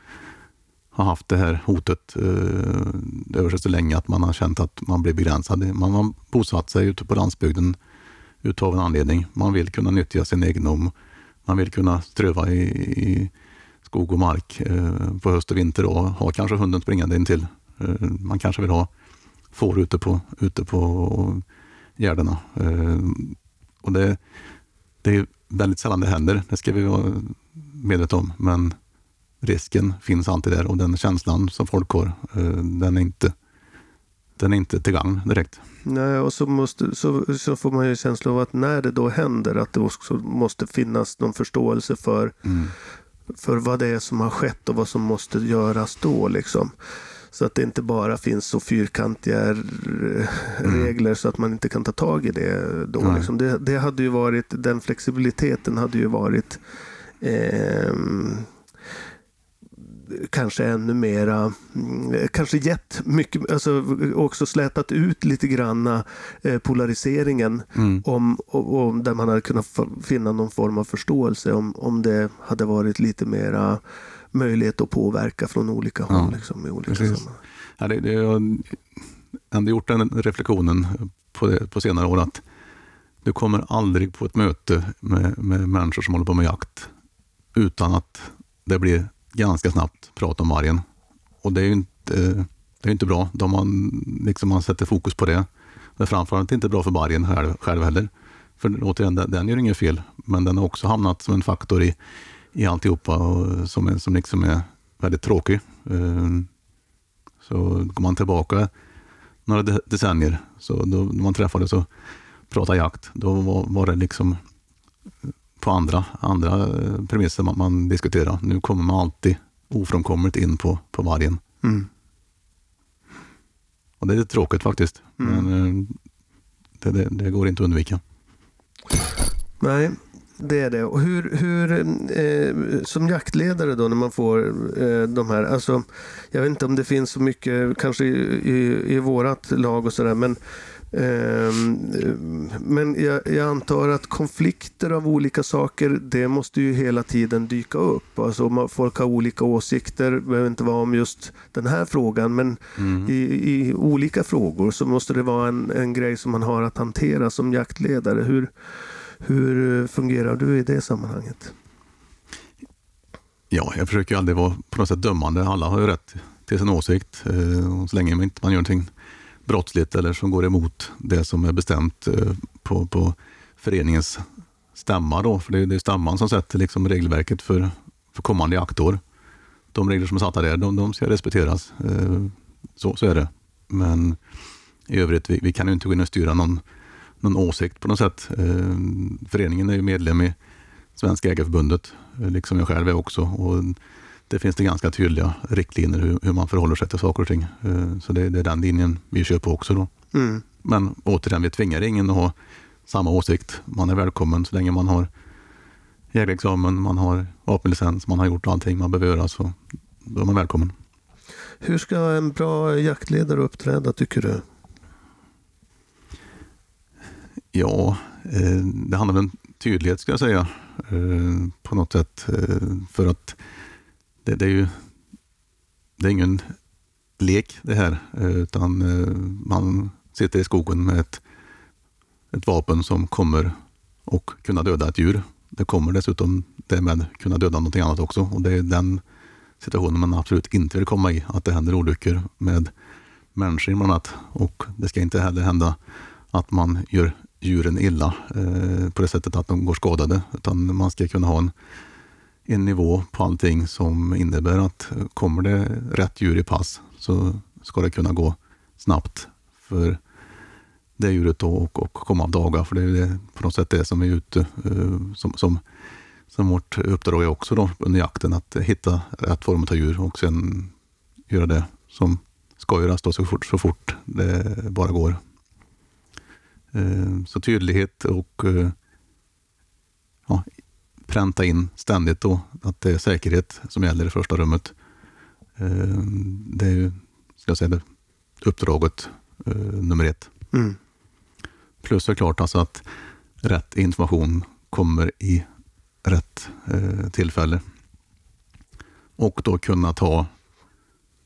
har haft det här hotet eh, över sig så länge att man har känt att man blir begränsad. Man har bosatt sig ute på landsbygden utav en anledning. Man vill kunna nyttja sin egendom. Man vill kunna ströva i, i skog och mark eh, på höst och vinter och ha kanske hunden springande intill. Eh, man kanske vill ha får ute på, ute på gärdena. Eh, och det, det är väldigt sällan det händer, det ska vi vara medvetna om. Men risken finns alltid där och den känslan som folk har, eh, den är inte, den är inte till gagn direkt. Nej, och så, måste, så, så får man ju känsla av att när det då händer att det också måste finnas någon förståelse för, för vad det är som har skett och vad som måste göras då. Liksom. Så att det inte bara finns så fyrkantiga r- regler så att man inte kan ta tag i det. Då, liksom. det, det hade ju varit, den flexibiliteten hade ju varit ehm, kanske ännu mera, mm, kanske gett mycket, alltså också slätat ut lite granna eh, polariseringen Mm. om, om, där man hade kunnat finna någon form av förståelse om, om det hade varit lite mera möjlighet att påverka från olika håll Ja, liksom, i olika precis. sammanhang. Ja, det, det, jag har gjort den reflektionen på, det, på senare år att du kommer aldrig på ett möte med, med människor som håller på med jakt utan att det blir ganska snabbt prata om vargen. Och det är ju inte, det är inte bra. De man, liksom man sätter fokus på det. Det är framförallt inte bra för vargen själv, själv heller. För återigen, den, den gör inget fel, men den har också hamnat som en faktor i, i alltihopa och som, är, som liksom är väldigt tråkig. Ehm, så går man tillbaka några decennier, så då, när man träffades och pratade jakt, då var, var det liksom på andra, andra eh, premisser man, man diskuterar. Nu kommer man alltid ofrånkomligt in på, på vargen. Mm. Och det är tråkigt faktiskt. Men eh, det, det, det går inte att undvika. Nej, det är det. Och hur, hur eh, som jaktledare då när man får eh, de här, alltså jag vet inte om det finns så mycket kanske i, i, i vårat lag och sådär men men jag, jag antar att konflikter av olika saker, det måste ju hela tiden dyka upp. Alltså folk har olika åsikter, det behöver inte vara om just den här frågan, men i, i olika frågor så måste det vara en, en grej som man har att hantera som jaktledare. Hur, hur fungerar du i det sammanhanget? Ja, jag försöker aldrig vara på något sätt dömande. Alla har ju rätt till sin åsikt. eh, Och så länge man inte gör någonting brottsligt eller som går emot det som är bestämt eh, på, på föreningens stämma. Då, för det är, det är stämman som sätter liksom regelverket för, för kommande jaktår. De regler som är satta där, de, de ska respekteras. Eh, så, så är det. Men i övrigt, vi, vi kan ju inte gå in och styra någon, någon åsikt på något sätt. Eh, föreningen är ju medlem i Svenska Jägareförbundet, liksom jag själv är också. Och det finns det ganska tydliga riktlinjer hur, hur man förhåller sig till saker och ting. Eh, Så det, det är den linjen vi kör på också. Då. Mm. Men återigen, vi tvingar ingen att ha samma åsikt. Man är välkommen så länge man har jägarexamen, man har vapenlicens, man har gjort allting man behöver göra. Så då är man välkommen. Hur ska en bra jaktledare uppträda tycker du? Ja, eh, det handlar om tydlighet ska jag säga. Eh, på något sätt. För att det, det är ju det är ingen lek det här. Eh, utan eh, man sitter i skogen med ett, ett vapen som kommer och kunna döda ett djur. Det kommer dessutom därmed kunna döda någonting annat också. Och det är den situationen man absolut inte vill komma i. Att det händer olyckor med människor bland annat. Och det ska inte heller hända att man gör djuren illa eh, på det sättet att de går skadade. Utan man ska kunna ha en, en nivå på allting som innebär att eh, kommer det rätt djur i pass så ska det kunna gå snabbt för det djuret då och, och komma av daga. För det är det, på något sätt det som är ute, eh, som, som, som vårt uppdrag är också då under jakten att hitta rätt form av djur och sen göra det som ska göras då så fort, så fort det bara går. Eh, så tydlighet och ja, pränta in ständigt då att det är säkerhet som gäller i första rummet. Eh, Det är ju, ska jag säga, det uppdraget eh, nummer ett. Mm. Plus såklart alltså att rätt information kommer i rätt eh, tillfälle. Och då kunna ta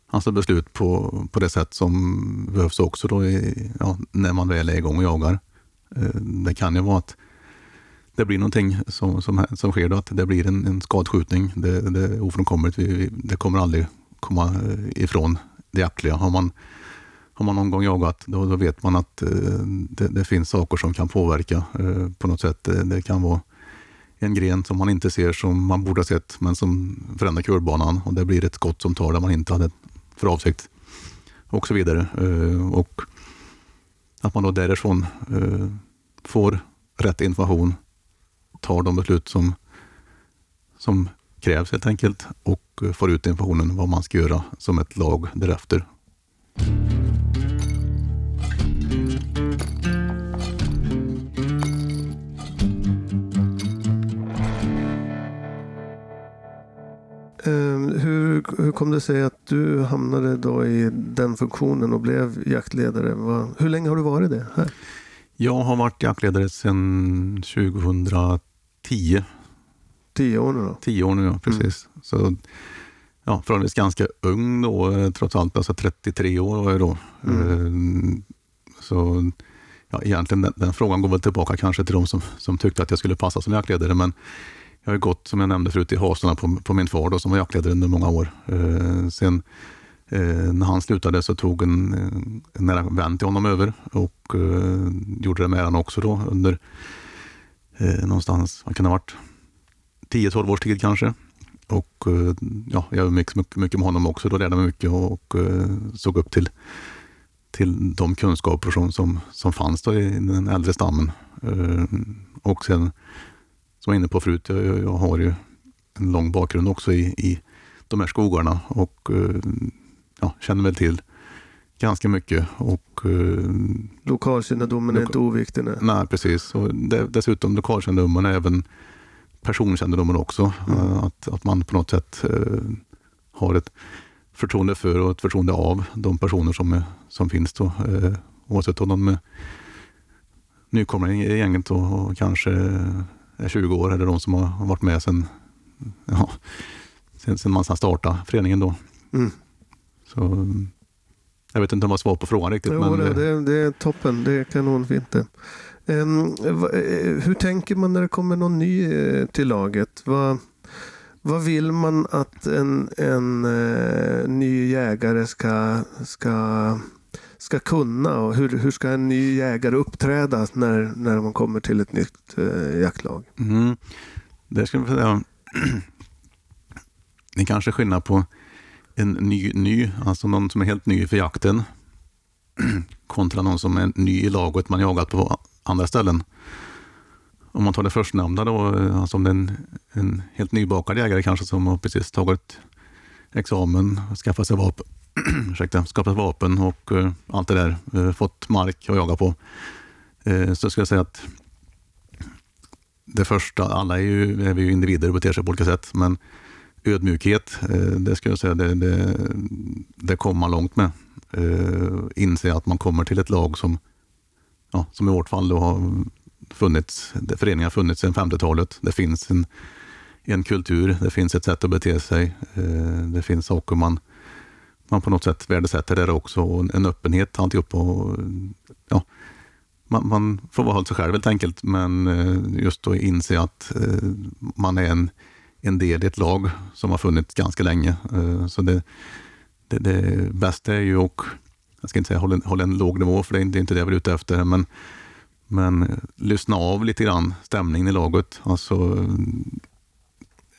alltså beslut på, på det sätt som behövs också då i, ja, när man väl är igång och jagar. Det kan ju vara att det blir någonting som, som, som sker då, att det blir en, en skadskjutning. Det, det är ofrånkomligt. Vi, vi, det kommer aldrig komma eh, ifrån det jaktliga. Har man, har man någon gång jagat, då, då vet man att eh, det, det finns saker som kan påverka eh, på något sätt. Det, det kan vara en gren som man inte ser som man borde ha sett, men som förändrar kurbanan och det blir ett skott som tar där man inte hade för avsikt. Och så vidare. Eh, Och att man då därifrån eh, får rätt information, tar de beslut som, som krävs helt enkelt och eh, får ut informationen vad man ska göra som ett lag därefter. Ehm, hur, hur kom det sig att du hamnade då i den funktionen och blev jaktledare? Hur länge har du varit det? Här? Jag har varit jaktledare sedan 2010. Tio år nu då? Tio år nu, ja. Precis. Så, ja, förhållandevis ganska ung då, eh, trots allt. Alltså 33 år var jag då. Eh, Så ja, egentligen den, den frågan går väl tillbaka kanske till de som, som tyckte att jag skulle passa som jaktledare. Men jag har ju gått, som jag nämnde förut, i hasorna på, på min far då, som var jaktledare under många år. Eh, sen eh, när han slutade så tog en, eh, en nära vän till honom över och eh, gjorde det med han också då under eh, någonstans, vad kan det ha varit, 10-12 års tid kanske. Och eh, ja, jag umgicks mycket, mycket med honom också. Då lärde mig mycket och eh, såg upp till, till de kunskaper som, som, som fanns då i den äldre stammen. Eh, Och sen, som jag var inne på förut, jag, jag- jag har ju en lång bakgrund också i, i de här skogarna och eh, ja, känner väl till ganska mycket. Och eh, Lokalkännedomen är Loka- inte oviktig. Nej. Nej, precis. Och det, dessutom lokalkännedomen är även personkännedomen också. Eh, Att, att man på något sätt eh, har ett förtroende för och ett förtroende av de personer som, är, som finns då. Eh, oavsett om de är nykomlingar i gänget och, och kanske är 20 år eller de som har varit med sedan ja, sen, sen man startade föreningen då. Mm. Så, mm, jag vet inte om jag var svar på frågan riktigt. Jo, men, det, eh, det, är toppen. Det är kanonfint det. Ehm, va- eh, hur tänker man när det kommer någon ny eh, till laget? Vad, vad vill man att en, en eh, ny jägare ska, ska, ska kunna? Och hur, hur ska en ny jägare uppträda när, när man kommer till ett nytt eh, jaktlag? Mm. Det skulle jag säga. Det är kanske skillnad på en ny, ny, alltså någon som är helt ny för jakten kontra någon som är ny i laget man jagat på andra ställen. Om man tar det förstnämnda då, eh, alltså om det är en, en helt nybakad jägare kanske som har precis tagit examen, skaffat sig vapen, ursäkta, skaffat vapen och uh, allt det där, uh, fått mark att jaga på. uh, så ska jag säga att det första, alla är, ju, är vi ju individer och beter sig på olika sätt, men ödmjukhet, eh, det skulle jag säga, det, det, det kommer man långt med. Eh, inse att man kommer till ett lag som, ja, som i vårt fall då har funnits, föreningar föreningen har funnits sedan 50-talet. Det finns en, en kultur, det finns ett sätt att bete sig. Eh, det finns saker man, man på något sätt värdesätter där också och en, öppenhet, alltihop. Och, ja, man, man får vara sig själv helt enkelt, men just att inse att man är en, en del i ett lag som har funnits ganska länge. Eh, så det, det, det bästa är ju att, jag ska inte säga hålla en, hålla en låg nivå, för det är inte, inte det jag är ute efter, men, men eh, lyssna av lite grann stämningen i laget. Alltså, eh,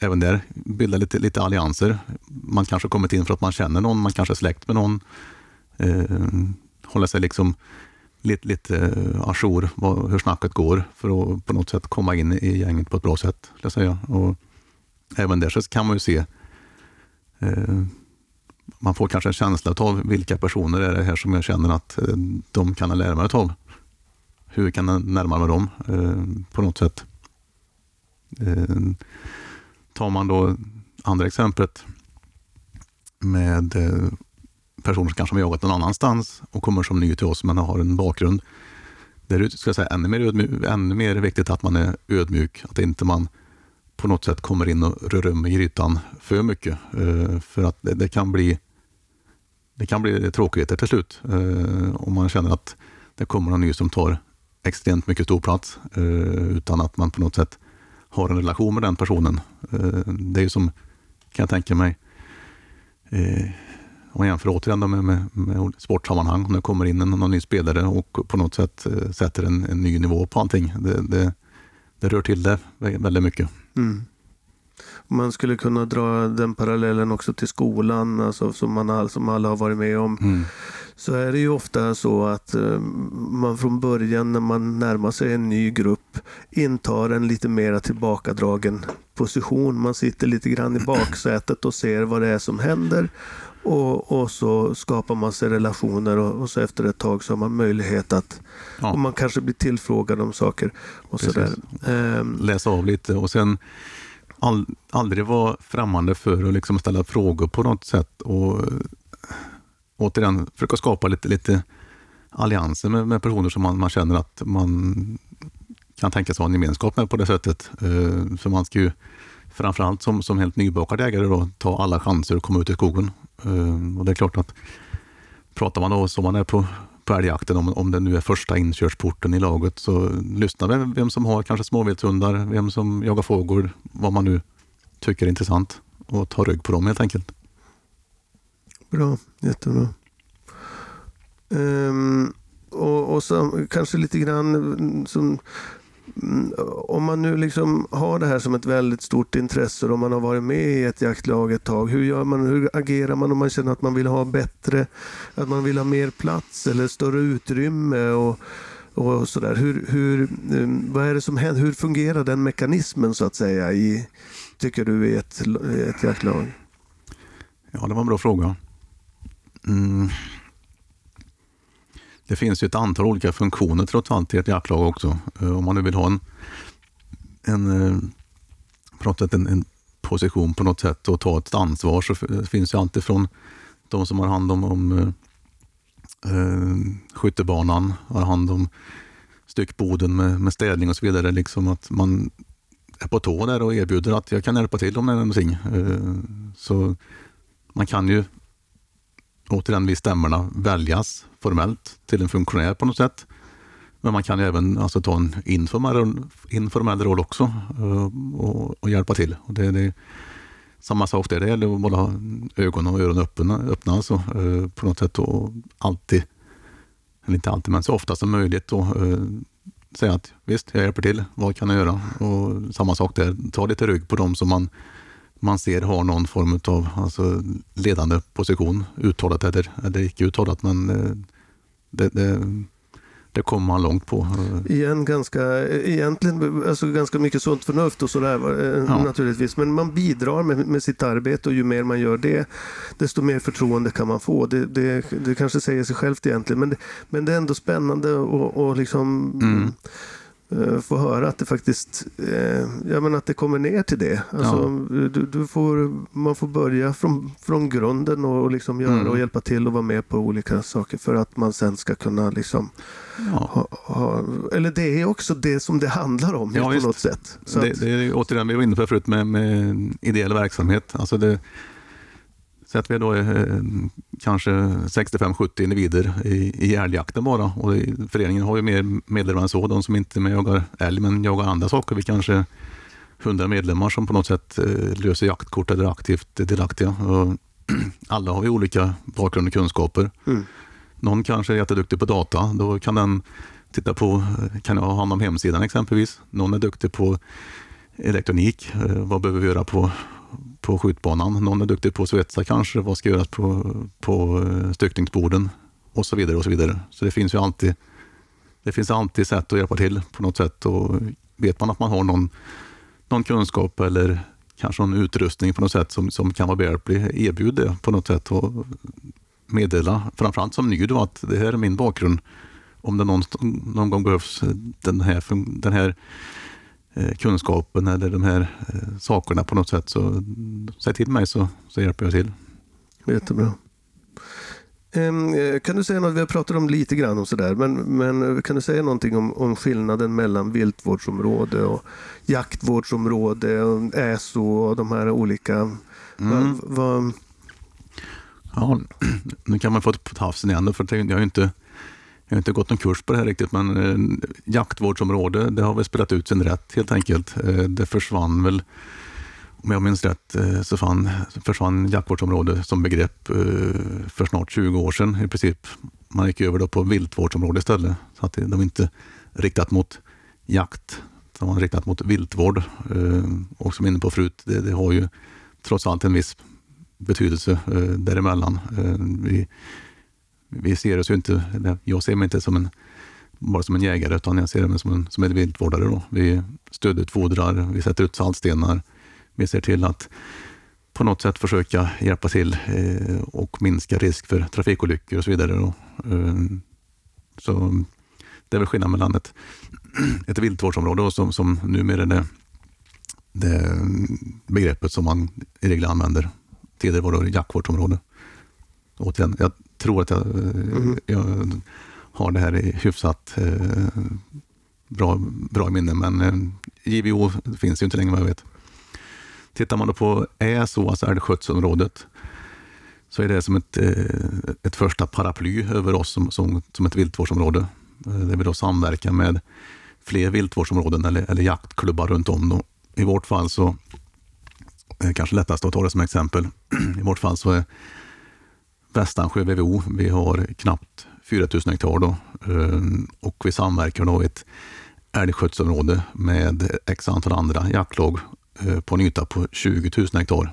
även där bilda lite, lite allianser. Man kanske har kommit in för att man känner någon, man kanske är släkt med någon. Eh, hålla sig liksom lite, lite ajour vad, hur snacket går för att på något sätt komma in i gänget på ett bra sätt. skulle Jag säga. Och även där så kan man ju se eh, man får kanske en känsla av vilka personer är det här som jag känner att eh, de kan jag lära mig av. Hur kan jag närma mig dem eh, på något sätt? Eh, tar man då andra exemplet med eh, personer som kanske har jagat någon annanstans och kommer som ny till oss men har en bakgrund. Där är ska jag säga, ännu, mer ödmjuk, ännu mer viktigt att man är ödmjuk, att inte man på något sätt kommer in och rör om i grytan för mycket. Eh, för att det, det, kan bli det kan bli tråkigheter till slut eh, om man känner att det kommer någon ny som tar extremt mycket stor plats eh, utan att man på något sätt har en relation med den personen. Det är ju som, kan jag tänka mig, om man jämför återigen med, med, med sportsammanhang, om det kommer in en, någon ny spelare och på något sätt sätter en, en ny nivå på allting. Det, det, det rör till det väldigt mycket. Mm. Man skulle kunna dra den parallellen också till skolan, alltså som, man som alla har varit med om. Mm. Så är det ju ofta så att uh, man från början när man närmar sig en ny grupp intar en lite mera tillbakadragen position. Man sitter lite grann i baksätet och ser vad det är som händer. Och, och så skapar man sig relationer och, och, så efter ett tag så har man möjlighet att ja. och man kanske blir tillfrågad om saker. Och så där. Um, Läsa av lite och sen all, aldrig vara främmande för att liksom ställa frågor på något sätt. Och återigen försöka skapa lite, lite allianser med, med personer som man, man, känner att man kan tänka sig ha en gemenskap med på det sättet. Uh, för man ska ju framförallt som, som helt nybakad ägare, då, ta alla chanser att komma ut i skogen. Uh, och det är klart att pratar man då som man är på, på älgjakten, om, om det nu är första inkörsporten i laget, så lyssna vem, vem som har kanske småviltshundar, vem som jagar fågel, vad man nu tycker är intressant och ta rygg på dem helt enkelt. Bra, jättebra. Um, och, och så, kanske lite grann som Mm, om man nu liksom har det här som ett väldigt stort intresse och man har varit med i ett jaktlag ett tag, hur, gör man, hur agerar man om man känner att man vill ha bättre, att man vill ha mer plats eller större utrymme och, och sådär. Hur, hur, mm, vad är det som händer? Hur fungerar den mekanismen så att säga, i, tycker du, i ett, ett jaktlag? Ja, det var en bra fråga. Mm. Det finns ju ett antal olika funktioner trots allt i ett jaktlag också. Eh, om man nu vill ha en, en, eh, en, en position på något sätt och ta ett ansvar så finns ju alltid från de som har hand om, om eh, eh, skyttebanan, har hand om styckboden med, med städning och så vidare. Liksom att man är på tå där och erbjuder att jag kan hjälpa till om det är någonting. Eh, så man kan ju återigen vid stämmorna väljas formellt till en funktionär på något sätt. Men man kan även alltså, ta en informell, informell roll också eh, och, och, hjälpa till. Och det, det, samma sak där, det gäller att ha ögon och öron öppna, öppna alltså, eh, på något sätt och alltid, eller inte alltid, men så ofta som möjligt då, eh, säga att visst, jag hjälper till, vad kan jag göra? Och samma sak där, ta lite rygg på dem som man man ser har någon form av alltså, ledande position, uttalat eller, eller icke uttalat. Men eh, det, det, det kommer man långt på. Igen, ganska, egentligen alltså ganska mycket sunt förnuft och sådär eh, ja. naturligtvis. Men man bidrar med, med sitt arbete och ju mer man gör det, desto mer förtroende kan man få. Det, det, det kanske säger sig självt egentligen, men, men det är ändå spännande och, och liksom mm få höra att det faktiskt eh, ja, men att det kommer ner till det. Alltså, ja. du, du, får, man får börja från, från grunden och liksom göra mm. och hjälpa till och vara med på olika saker för att man sen ska kunna liksom ja. ha, ha, eller det är också det som det handlar om ja, på något sätt. Så det, att, det är återigen, vi var inne på förut med, med ideell verksamhet. Alltså det, så att vi då är eh, kanske 65-70 individer i, i älgjakten bara. Och föreningen har ju mer medlemmar än så, de som inte med jagar älg men jagar andra saker. Vi kanske 100 medlemmar som på något sätt eh, löser jaktkort eller aktivt delaktiga. Och alla har ju olika bakgrund och kunskaper. Mm. Någon kanske är jätteduktig på data, då kan den titta på, kan ha hand om hemsidan exempelvis. Någon är duktig på elektronik, eh, vad behöver vi göra på på skjutbanan. Någon är duktig på att svetsa kanske, vad ska göras på, på eh, styckningsborden och så vidare. och Så vidare. Så det finns ju alltid det finns alltid sätt att hjälpa till på något sätt. Och vet man att man har någon, någon kunskap eller kanske någon utrustning på något sätt som, som kan vara behjälplig, erbjud det på något sätt och meddela, framförallt som ny då, att det här är min bakgrund. Om det någon, någon gång behövs den här, den här kunskapen eller de här eh, sakerna på något sätt, så säg till mig så, så hjälper jag till. Jättebra. Eh, Kan du säga något, vi har pratat om lite grann om sådär, men, men kan du säga någonting om, om skillnaden mellan viltvårdsområde och jaktvårdsområde och ÄSO och de här olika? Mm. Vad, vad, Ja, nu kan man få på tafsen igen, för jag har ju inte, jag har inte gått någon kurs på det här riktigt, men eh, jaktvårdsområde, det har väl spelat ut sin rätt helt enkelt. Eh, det försvann väl, om jag minns rätt, eh, så fann, försvann jaktvårdsområde som begrepp eh, för snart 20 år sedan i princip. Man gick över då på viltvårdsområde istället, så att det, de inte riktat mot jakt, utan man riktat mot viltvård. Eh, och som var inne på förut, det, det har ju trots allt en viss betydelse eh, däremellan. Eh, vi, vi ser oss ju inte, jag ser mig inte som en, bara som en jägare, utan jag ser mig som en, som en viltvårdare. Då. Vi stödutfodrar, vi sätter ut saltstenar, vi ser till att på något sätt försöka hjälpa till eh, och minska risk för trafikolyckor och så vidare. Då. Eh, så det är väl skillnaden mellan ett, ett viltvårdsområde och som, som numera är det, det begreppet som man i regel använder. Tidigare var det jaktvårdsområde. Återigen, jag tror att jag, eh, jag har det här i hyfsat eh, bra, bra minne, men eh, JVO finns ju inte längre vad jag vet. Tittar man då på ÄSO, alltså älgskötselområdet, så är det som ett, eh, ett första paraply över oss som, som, som ett viltvårdsområde. Eh, Där vi då samverkar med fler viltvårdsområden eller, eller jaktklubbar runt om. Då. I vårt fall så kanske lättast att ta det som exempel. I vårt fall så är Västansjö VVO, vi har knappt 4000 hektar då, ehm, och vi samverkar då i ett älgskötselområde med x antal andra jaktlag eh, på en yta på 20 000 hektar.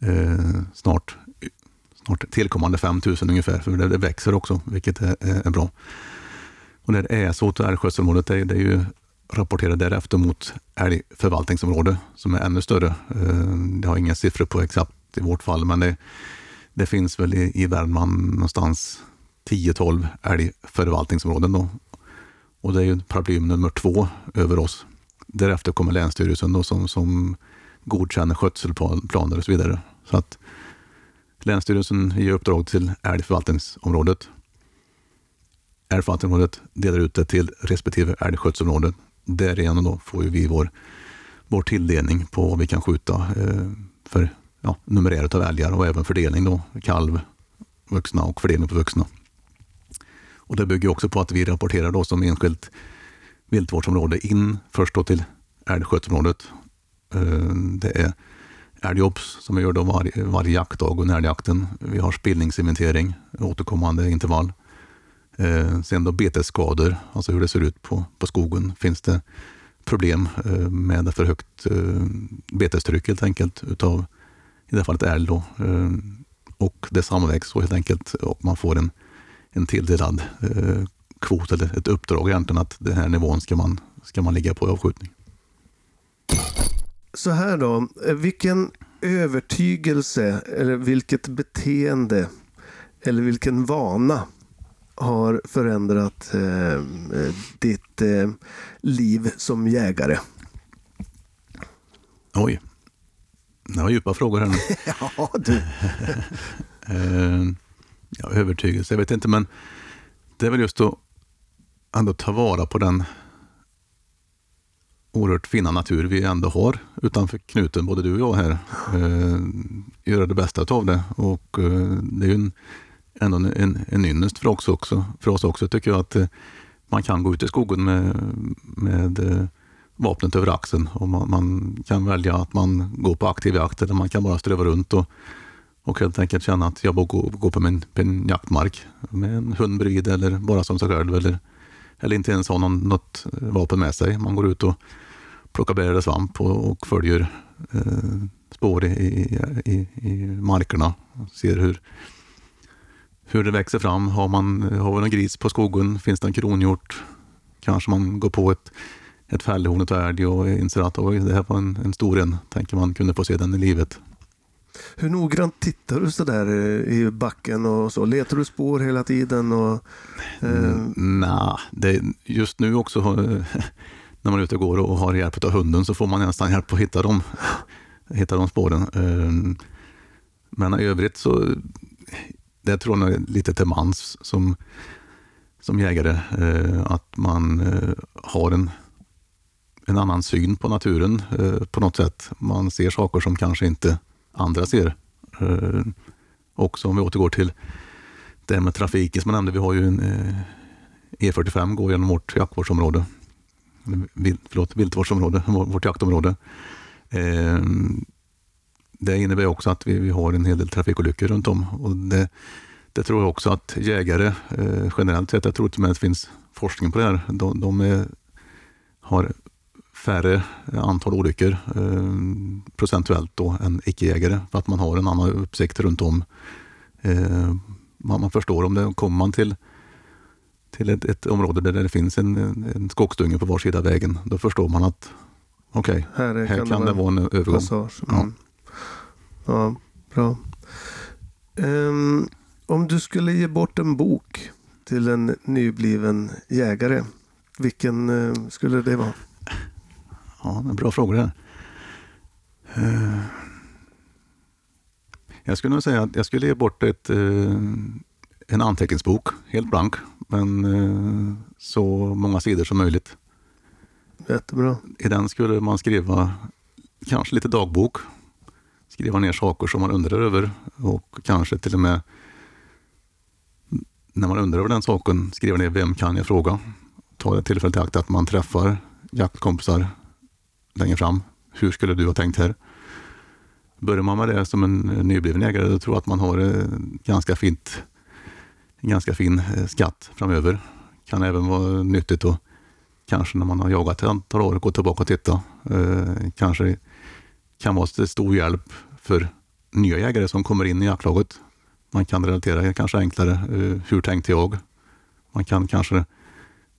Ehm, snart, snart tillkommande 5 000 ungefär, för det, växer också, vilket är, bra. Och det är så till älgskötselområdet, det, är- det är ju rapporterat därefter mot älgförvaltningsområde som är ännu större. Ehm, det har inga siffror på exakt i vårt fall, men det, det finns väl i, i Värmland någonstans 10-12 älgförvaltningsområden. Då. Och det är ju paraply nummer två över oss. Därefter kommer Länsstyrelsen då som, som godkänner skötselplaner och så vidare. Så att Länsstyrelsen ger uppdrag till älgförvaltningsområdet. Älgförvaltningsområdet delar ut det till respektive älgskötselområde. Därigenom då får ju vi vår, vår tilldelning på vad vi kan skjuta eh, för ja, numeräret av älgar och även fördelning då, kalv, vuxna och fördelning på vuxna. Och det bygger också på att vi rapporterar då som enskilt viltvårdsområde in först då till älgskötselområdet. Eh, det är älgobs som vi gör då varje, varje jaktdag under älgjakten. Vi har spillningsinventering, återkommande intervall. Eh, sen då betesskador, alltså hur det ser ut på, på skogen. Finns det problem eh, med för högt betestryck helt enkelt utav i det här fallet då. Eh, Och det sammanvägs så helt enkelt och man får en, en tilldelad eh, kvot eller ett uppdrag egentligen att den här nivån ska man, ska man ligga på i avskjutning. Så här då, eh, vilken övertygelse eller vilket beteende eller vilken vana har förändrat eh, eh, ditt eh, liv som jägare? Oj, det var djupa frågor här nu. Ja, du. Eh, ja, övertygelse, jag vet inte, men det är väl just att ändå ta vara på den oerhört fina natur vi ändå har utanför knuten, både du och jag här. Eh, göra det bästa av det och eh, det är ju en, ändå en, en, en ynnest för oss också, för oss också tycker jag att eh, man kan gå ut i skogen med, med eh, vapnet över axeln och man, man kan välja att man går på aktiv jakt eller man kan bara ströva runt och och helt enkelt känna att jag bara går, går på min, på min jaktmark med en hund bredvid eller bara som sig själv eller, eller inte ens ha någon, något eh, vapen med sig. Man går ut och plockar bär eller svamp och, och följer eh, spår i, i, i, i markerna. Ser hur, hur det växer fram. Har man har vi en gris på skogen, finns det en kronhjort, kanske man går på ett, ett fällhorn, ett älg och inser att oj, det här var en, en stor en. Tänker man kunde få se den i livet. Hur noggrant tittar du sådär eh, i backen och så? Letar du spår hela tiden? Och, eh, Nej, det, just nu också eh, när man är ute och går och har hjälp av hunden så får man nästan hjälp att hitta dem, hitta de spåren. Eh, Men i övrigt så, det tror jag är lite till mans som, som jägare, eh, att man har en, en annan syn på naturen eh, på något sätt. Man ser saker som kanske inte andra ser. Eh, Också om vi återgår till det med trafiken som jag nämnde, vi har ju en eh, E45 går genom vårt jaktvårdsområde. Förlåt, viltvårdsområde, vårt jaktområde. Eh, det innebär också att vi, vi har en hel del trafikolyckor runt om. Och det, det tror jag också att jägare eh, generellt sett, jag tror till och med att det finns forskning på det här, de, de är, har färre antal olyckor eh, procentuellt då än icke-jägare för att man har en annan uppsikt runt om. Eh, man, man förstår om det kommer man till till ett, ett område där det finns en, en, skogsdunge på var sida av vägen, då förstår man att okej, här är- här kan, det vara en övergång. passage. Ja. Mm. Ja, bra. Ehm, om du skulle ge bort en bok till en nybliven jägare, vilken eh, skulle det vara? Ja, är bra frågor här. Eh, Jag skulle nog säga att jag skulle ge bort ett, eh, en anteckningsbok, helt blank, men eh, så många sidor som möjligt. Jättebra. I den skulle man skriva kanske lite dagbok, skriva ner saker som man undrar över och kanske till och med när man undrar över den saken skriva ner vem kan jag fråga. Ta det tillfället i akt att man träffar jaktkompisar längre fram. Hur skulle du ha tänkt här? Börjar man med det som en nybliven ägare då tror jag att man har eh, ganska fint, en ganska fin eh, skatt framöver. Kan även vara nyttigt att kanske när man har jagat ett antal år gå tillbaka och titta. Eh, kanske kan vara till stor hjälp för nya jägare som kommer in i jaktlaget. Man kan relatera kanske enklare. Hur tänkte jag? Man kan kanske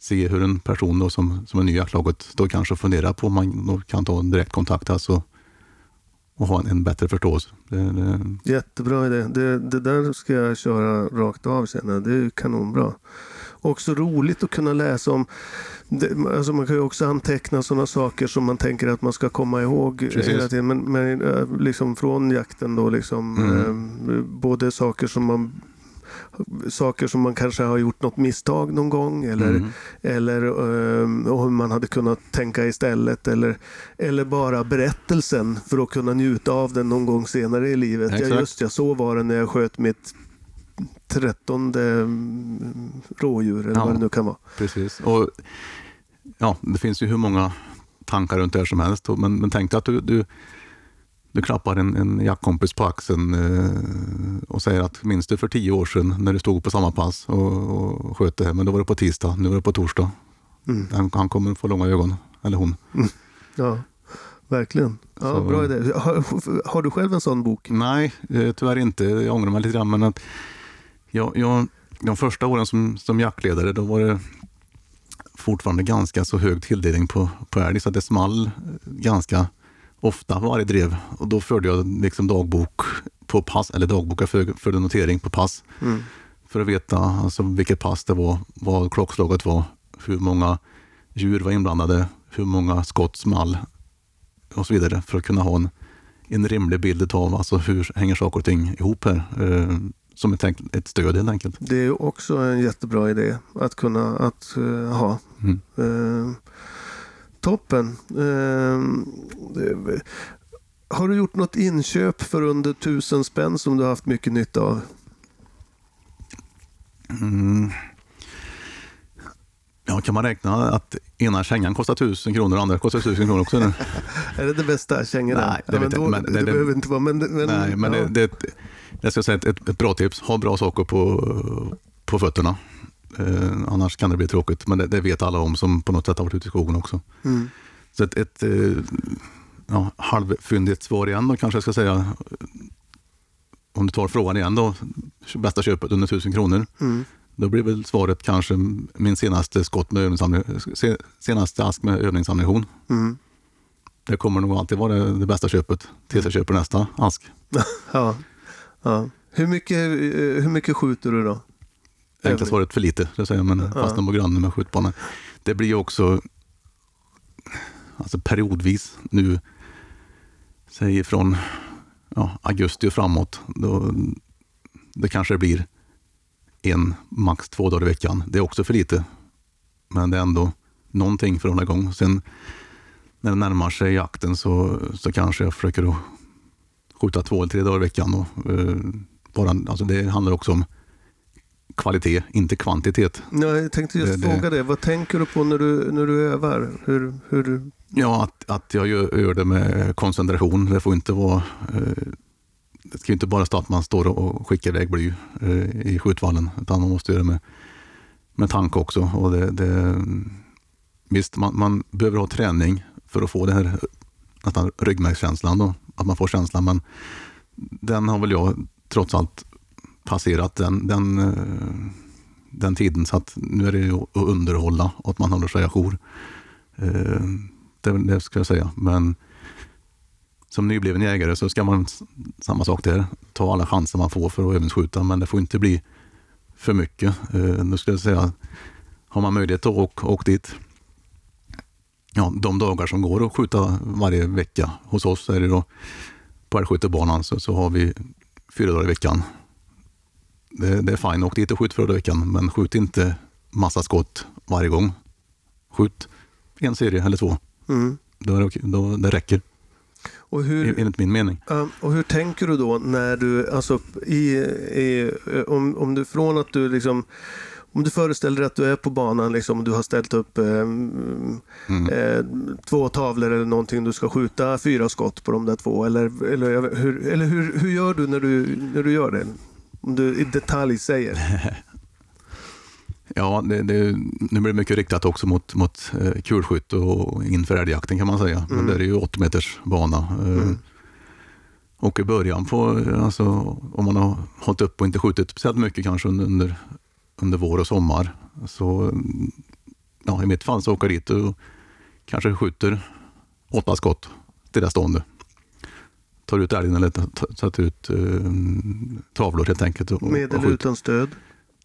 se hur en person då som, som är ny i jaktlaget då kanske funderar på om man kan ta en direktkontakt alltså, och ha en, en bättre förståelse. Det, det, Jättebra idé. Det, det där ska jag köra rakt av sen. Det är kanonbra. Också roligt att kunna läsa om. Det, alltså man kan ju också anteckna sådana saker som man tänker att man ska komma ihåg Precis. hela tiden. Men, men eh, liksom från jakten då liksom. Mm. Eh, både saker som man saker som man kanske har gjort något misstag någon gång eller, Mm. eller eh, och hur man hade kunnat tänka istället eller, eller bara berättelsen för att kunna njuta av den någon gång senare i livet. Ja, just ja, så var det när jag sköt mitt trettonde mm, rådjur eller Ja. vad det nu kan vara. Precis. Och, ja, det finns ju hur många tankar runt det här som helst. Men, men tänk dig att du, du, du klappar en, en jaktkompis på axeln eh, och säger att minns du för tio år sedan när du stod på samma pass och, och sköt det här, men då var det på tisdag, nu var det på torsdag. Mm. Han, han kommer få långa ögon, eller hon. Ja, verkligen. Ja, Så- Bra idé. Har, har du själv en sån bok? Nej, eh, tyvärr inte. Jag ångrar mig lite grann. Men att jag, jag, de första åren som, som jaktledare, då var det fortfarande ganska så hög tilldelning på, på älg, så det small ganska ofta varje drev. Och då förde jag liksom dagbok på pass, eller dagbok, jag för- förde notering på pass. Mm. För att veta alltså, vilket pass det var, vad klockslaget var, hur många djur var inblandade, hur många skott small och så vidare. För att kunna ha en, en rimlig bild av alltså, hur hänger saker och ting ihop här. Eh, som ett, ett stöd helt enkelt. Det är också en jättebra idé att kunna att, eh, ha. Mm. Eh, toppen. Eh, har du gjort något inköp för under tusen spänn som du har haft mycket nytta av? Mm. Ja, kan man räkna att ena kängan kostar tusen kronor och andra kostar tusen kronor också? nu? Är det det bästa kängorna? Nej, det ja, men vet jag inte, det, det- behöver inte vara. Men, men, Nej, men ja. det, det, jag ska säga ett, ett bra tips. Ha bra saker på, på fötterna. Eh, annars kan det bli tråkigt. Men det, det vet alla om som på något sätt har varit ute i skogen också. Mm. Så ett, ett eh, ja, halvfyndigt svar igen då kanske jag ska säga. om du tar frågan igen då, bästa köpet under 1000 kronor. Mm. Då blir väl svaret kanske min senaste skott med övningsammunition, senaste ask med övningsammunition. Mm. Det kommer nog alltid vara det, det bästa köpet tills jag köper nästa ask. Ja. ja. Hur, mycket, eh, hur mycket skjuter du då? Det enkla svaret för lite, det säger jag, men fastnar på grannen med skjutbanan. Det blir också alltså periodvis nu, säg från ja, augusti och framåt, då, det kanske blir en, max två dagar i veckan. Det är också för lite, men det är ändå någonting för att hålla igång. Sen när det närmar sig jakten så, så kanske jag försöker att skjuta två eller tre dagar i veckan. Och, eh, bara, alltså det handlar också om kvalitet, inte kvantitet. Ja, jag tänkte just Det- fråga det. Vad tänker du på när du, när du övar? Hur, hur, Ja, att, att jag gör, gör det med koncentration. Det får inte vara... Eh, det ska inte bara stå att man står och skickar iväg bly eh, i skjutvallen, utan man måste göra det med, med tanke också. Och det, det, visst, man, man behöver ha träning för att få den här nästan ryggmärgskänslan, då, att man får känslan, men den har väl jag trots allt passerat den, den, eh, den tiden, så att nu är det ju att underhålla och att man håller sig ajour. Eh, det, det ska jag säga. Men som nybliven jägare så ska man samma sak där. Ta alla chanser man får för att övningsskjuta, men det får inte bli för mycket. Eh, nu skulle jag säga, har man möjlighet att åka, åka dit. Ja, de dagar som går att skjuta varje vecka hos oss är det då på älgskyttebanan så, så har vi fyra dagar i veckan. Det, det är fine, åk dit och skjut i veckan, men skjut inte massa skott varje gång. Skjut en serie eller två. mm. Då är det, då, det räcker, Och hur, enligt min mening. Och hur tänker du då när du, alltså i, i, om, om du från att du liksom, om du föreställer dig att du är på banan liksom, och du har ställt upp eh, Mm. eh, två tavlor eller någonting, du ska skjuta fyra skott på de där två. Eller, eller, hur, eller hur, hur gör du när, du när du gör det? Om du i detalj säger. Ja, det, det, nu blir det mycket riktat också mot, mot eh, kulskytt och inför älgjakten kan man säga. Men det är ju 80 meters bana. Eh, Och i början på, alltså, om man har hållit upp och inte skjutit speciellt mycket kanske under, under, vår och sommar. Så mm, ja, i mitt fall så åker jag dit och kanske skjuter åtta skott stillastående. Tar ut älgen eller sätter ut eh, tavlor helt enkelt. Och, Med eller utan stöd.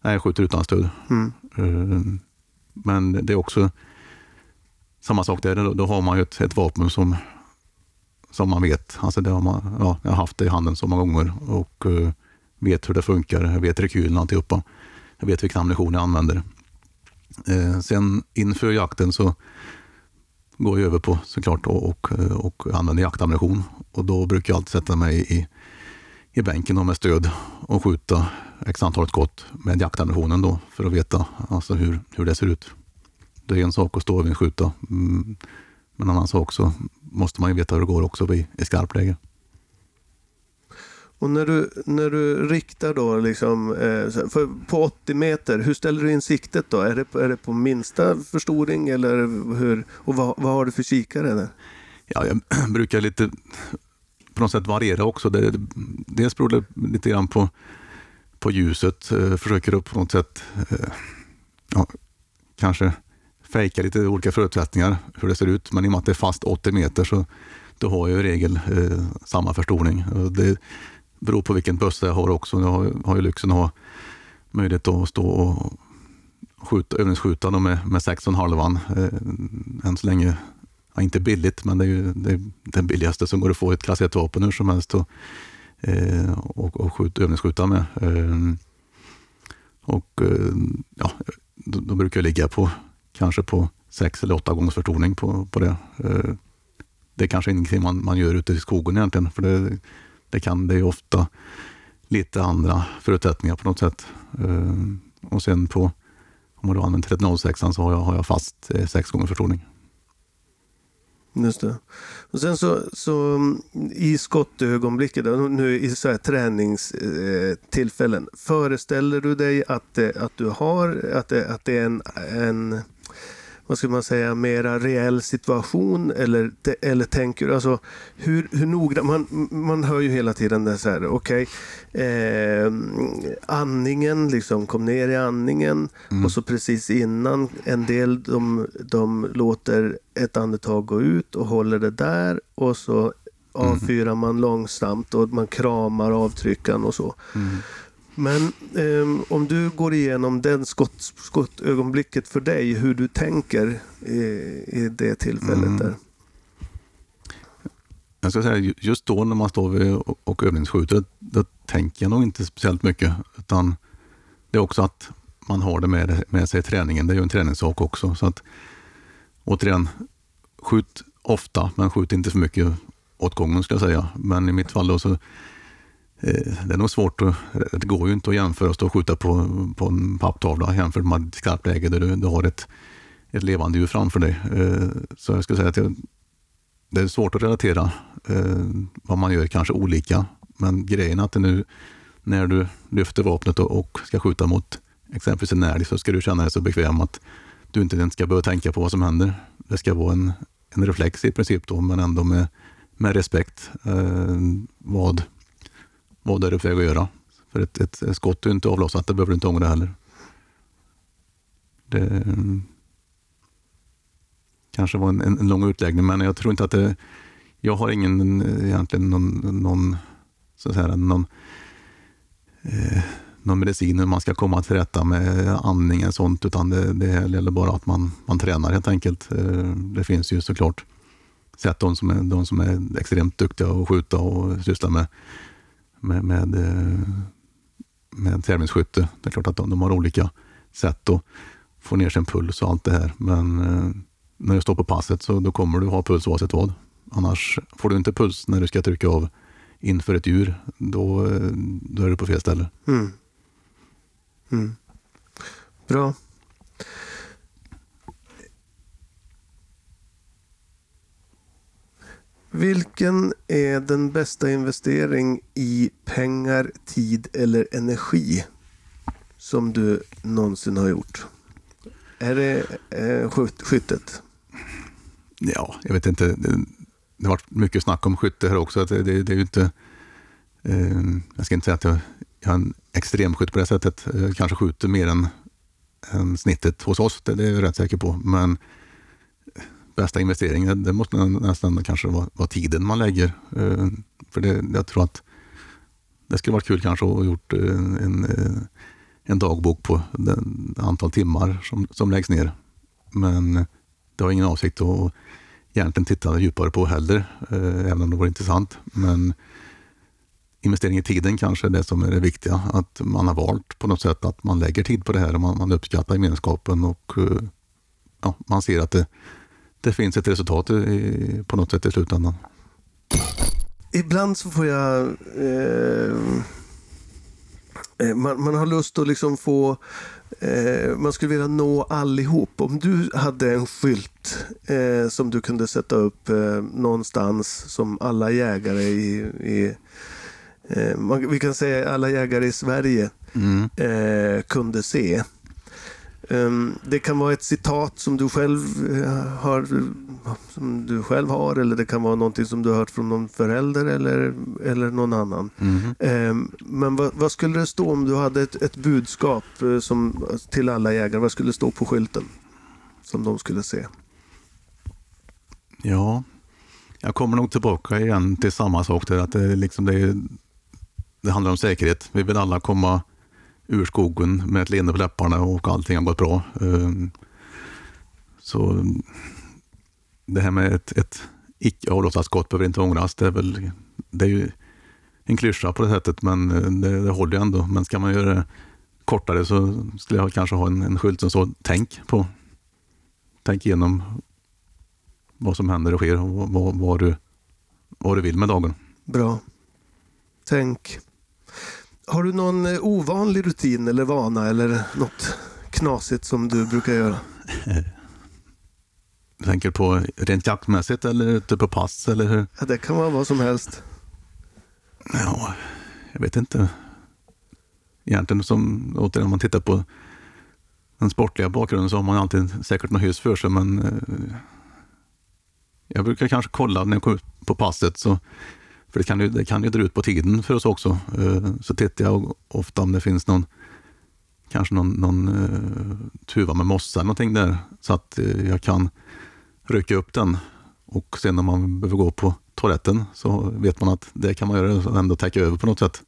Nej, jag skjuter utan stöd. Mm. Eh, Men det är också samma sak där. Då, då har man ju ett, ett vapen som, som man vet. Alltså det har man, ja, jag har haft det i handen så många gånger och eh, vet hur det funkar. Jag vet rekylen och alltihopa. Jag vet vilken ammunition jag använder. Eh, sen inför jakten så går jag över på såklart och, och, och använder jaktammunition. Och då brukar jag alltid sätta mig i, i bänken och med stöd och skjuta x antal skott med jaktammunitionen då för att veta alltså hur, hur det ser ut. Det är en sak att stå och skjuta, mm, men en annan sak så måste man ju veta hur det går också i, i skarpt läge. Och när du, när du riktar då liksom, eh, för, på 80 meter, hur ställer du in siktet då? Är det, på- är det på minsta förstoring eller hur? Och vad, vad har du för kikare där? Ja, jag brukar lite på något sätt variera också. Det, dels beror det lite grann på, på ljuset. Eh, försöker upp på något sätt eh, ja, kanske fejka lite olika förutsättningar, hur det ser ut. Men i och med att det är fast 80 meter så då har jag i regel eh, samma förstoring. Det beror på vilken bössa jag har också. Jag har, har ju lyxen att ha möjlighet att stå och skjuta, övningsskjuta dem med, med 6,5 eh, än så länge ja, inte billigt, men det är ju det är den billigaste som går att få ett klass 1-vapen hur som helst och, eh, och, och skjut, övningsskjuta med. Eh, och eh, ja, då, då brukar jag ligga på kanske på sex eller åtta gångers förtoning på, på det. Eh, det är kanske ingenting man, man gör ute i skogen egentligen, för det, det kan det är ju ofta lite andra förutsättningar på något sätt. Eh, och sen på, om man då använder 306 så har jag, har jag fast eh, sex gånger förtroning. Just det. Och sen så, så mm, i skottögonblicket, nu i så här träningstillfällen, eh, föreställer du dig att, det- att du har, att det, att det är en, en vad ska man säga, mera reell situation? Eller, eller tänker alltså hur, hur noga, man, man hör ju hela tiden det så här, okej, okay, eh, andningen liksom, kom ner i andningen mm. och så precis innan, en del de, de låter ett andetag gå ut och håller det där och så avfyrar man långsamt och man kramar avtryckaren och så. Mm. Men eh, om du går igenom den skott, skottögonblicket för dig, hur du tänker i, i det tillfället mm. där. Jag ska säga, just då när man står vid och övningsskjuter, då tänker jag nog inte speciellt mycket. Utan det är också att man har det med, med sig i träningen. Det är ju en träningssak också. Så att, återigen, skjut ofta, men skjut inte för mycket åt gången ska jag säga. Men i mitt fall då så Eh, det är nog svårt att, det går ju inte att jämföra och stå och skjuta på, på en papptavla jämfört med ett skarpt läge där du, du har ett, ett levande djur framför dig. Eh, så jag skulle säga att jag, det är svårt att relatera eh, vad man gör kanske olika. Men grejen är att nu när du lyfter vapnet och ska skjuta mot exempelvis en älg så ska du känna dig så bekväm att du inte ens ska behöva tänka på vad som händer. Det ska vara en, en reflex i princip då, men ändå med, med respekt. Eh, vad vad är du på väg att göra? För ett, ett skott är inte avlossat, det behöver du inte ångra heller. Det mm, kanske var en, en, lång utläggning, men jag tror inte att det... Jag har ingen egentligen någon, någon så att säga, någon, eh, någon medicin hur man ska komma till rätta med andning och sånt, utan det, det gäller bara att man, man tränar helt enkelt. Eh, det finns ju såklart sett de som är, de som är extremt duktiga att skjuta och syssla med med, med, eh, med tävlingsskytte. Det är klart att de, de, har olika sätt att få ner sin puls och allt det här. Men eh, när du står på passet så då kommer du ha puls oavsett vad. Annars får du inte puls när du ska trycka av inför ett djur. Då, eh, då är du på fel ställe. Mm. Mm. Bra. Vilken är den bästa investering i pengar, tid eller energi som du någonsin har gjort? Är det eh, skyttet? Ja, jag vet inte. Det, det har varit mycket snack om skytte här också. Det, det, det är ju inte, eh, jag ska inte säga att jag, jag är en extremskytt på det sättet. Jag kanske skjuter mer än, än snittet hos oss, det, det är jag rätt säker på. Men bästa investeringen, det måste nästan kanske vara, vara tiden man lägger. Eh, för det, jag tror att det skulle varit kul kanske att ha gjort eh, en, eh, en dagbok på den antal timmar som, som läggs ner. Men det har ingen avsikt att egentligen titta djupare på heller, eh, även om det vore intressant. Men investering i tiden kanske är det som är det viktiga. Att man har valt på något sätt att man lägger tid på det här och man, man uppskattar gemenskapen och ja, man ser att det, det finns ett resultat i, på något sätt i slutändan. Ibland så får jag... Eh, eh, man, man, har lust att liksom få... Eh, man skulle vilja nå allihop. Om du hade en skylt eh, som du kunde sätta upp eh, någonstans som alla jägare i... i eh, man, vi kan säga alla jägare i Sverige mm. kunde se. Ehm, det kan vara ett citat som du själv eh, har, som du själv har eller det kan vara någonting som du har hört från någon förälder eller, eller någon annan. Mm. Men vad, vad, skulle det stå om du hade ett, ett budskap eh, som, till alla jägare? Vad skulle det stå på skylten som de skulle se? Ja, jag kommer nog tillbaka igen till samma sak där. Att det, liksom det, det handlar om säkerhet. Vi vill alla komma ur skogen med ett leende på läpparna och allting har gått bra. Ehm, så det här med ett, ett icke avlossat skott behöver inte ångras. Det är, väl, det är ju en klyscha på det sättet, men eh, det, det håller ju ändå. Men ska man göra det kortare så skulle jag kanske ha en, en skylt som står tänk på. Tänk igenom vad som händer och sker och vad, vad, du, vad du vill med dagen. Bra. Tänk. Har du någon eh, ovanlig rutin eller vana eller något knasigt som du brukar göra? Du tänker på rent jaktmässigt eller ute på pass? Eller hur? Ja, det kan vara vad som helst. Ja, jag vet inte. Egentligen som, återigen, om man tittar på den sportliga bakgrunden så har man alltid säkert något hyss för sig, men eh, jag brukar kanske kolla när jag kommer ut på passet, så, för det kan, ju, det kan ju dra ut på tiden för oss också. Eh, så tittar jag ofta om det finns någon kanske någon, någon uh, tuva med mossa eller någonting där, så att uh, jag kan rycka upp den. Och sen när man behöver gå på toaletten så vet man att det kan man göra och ändå täcka över på något sätt.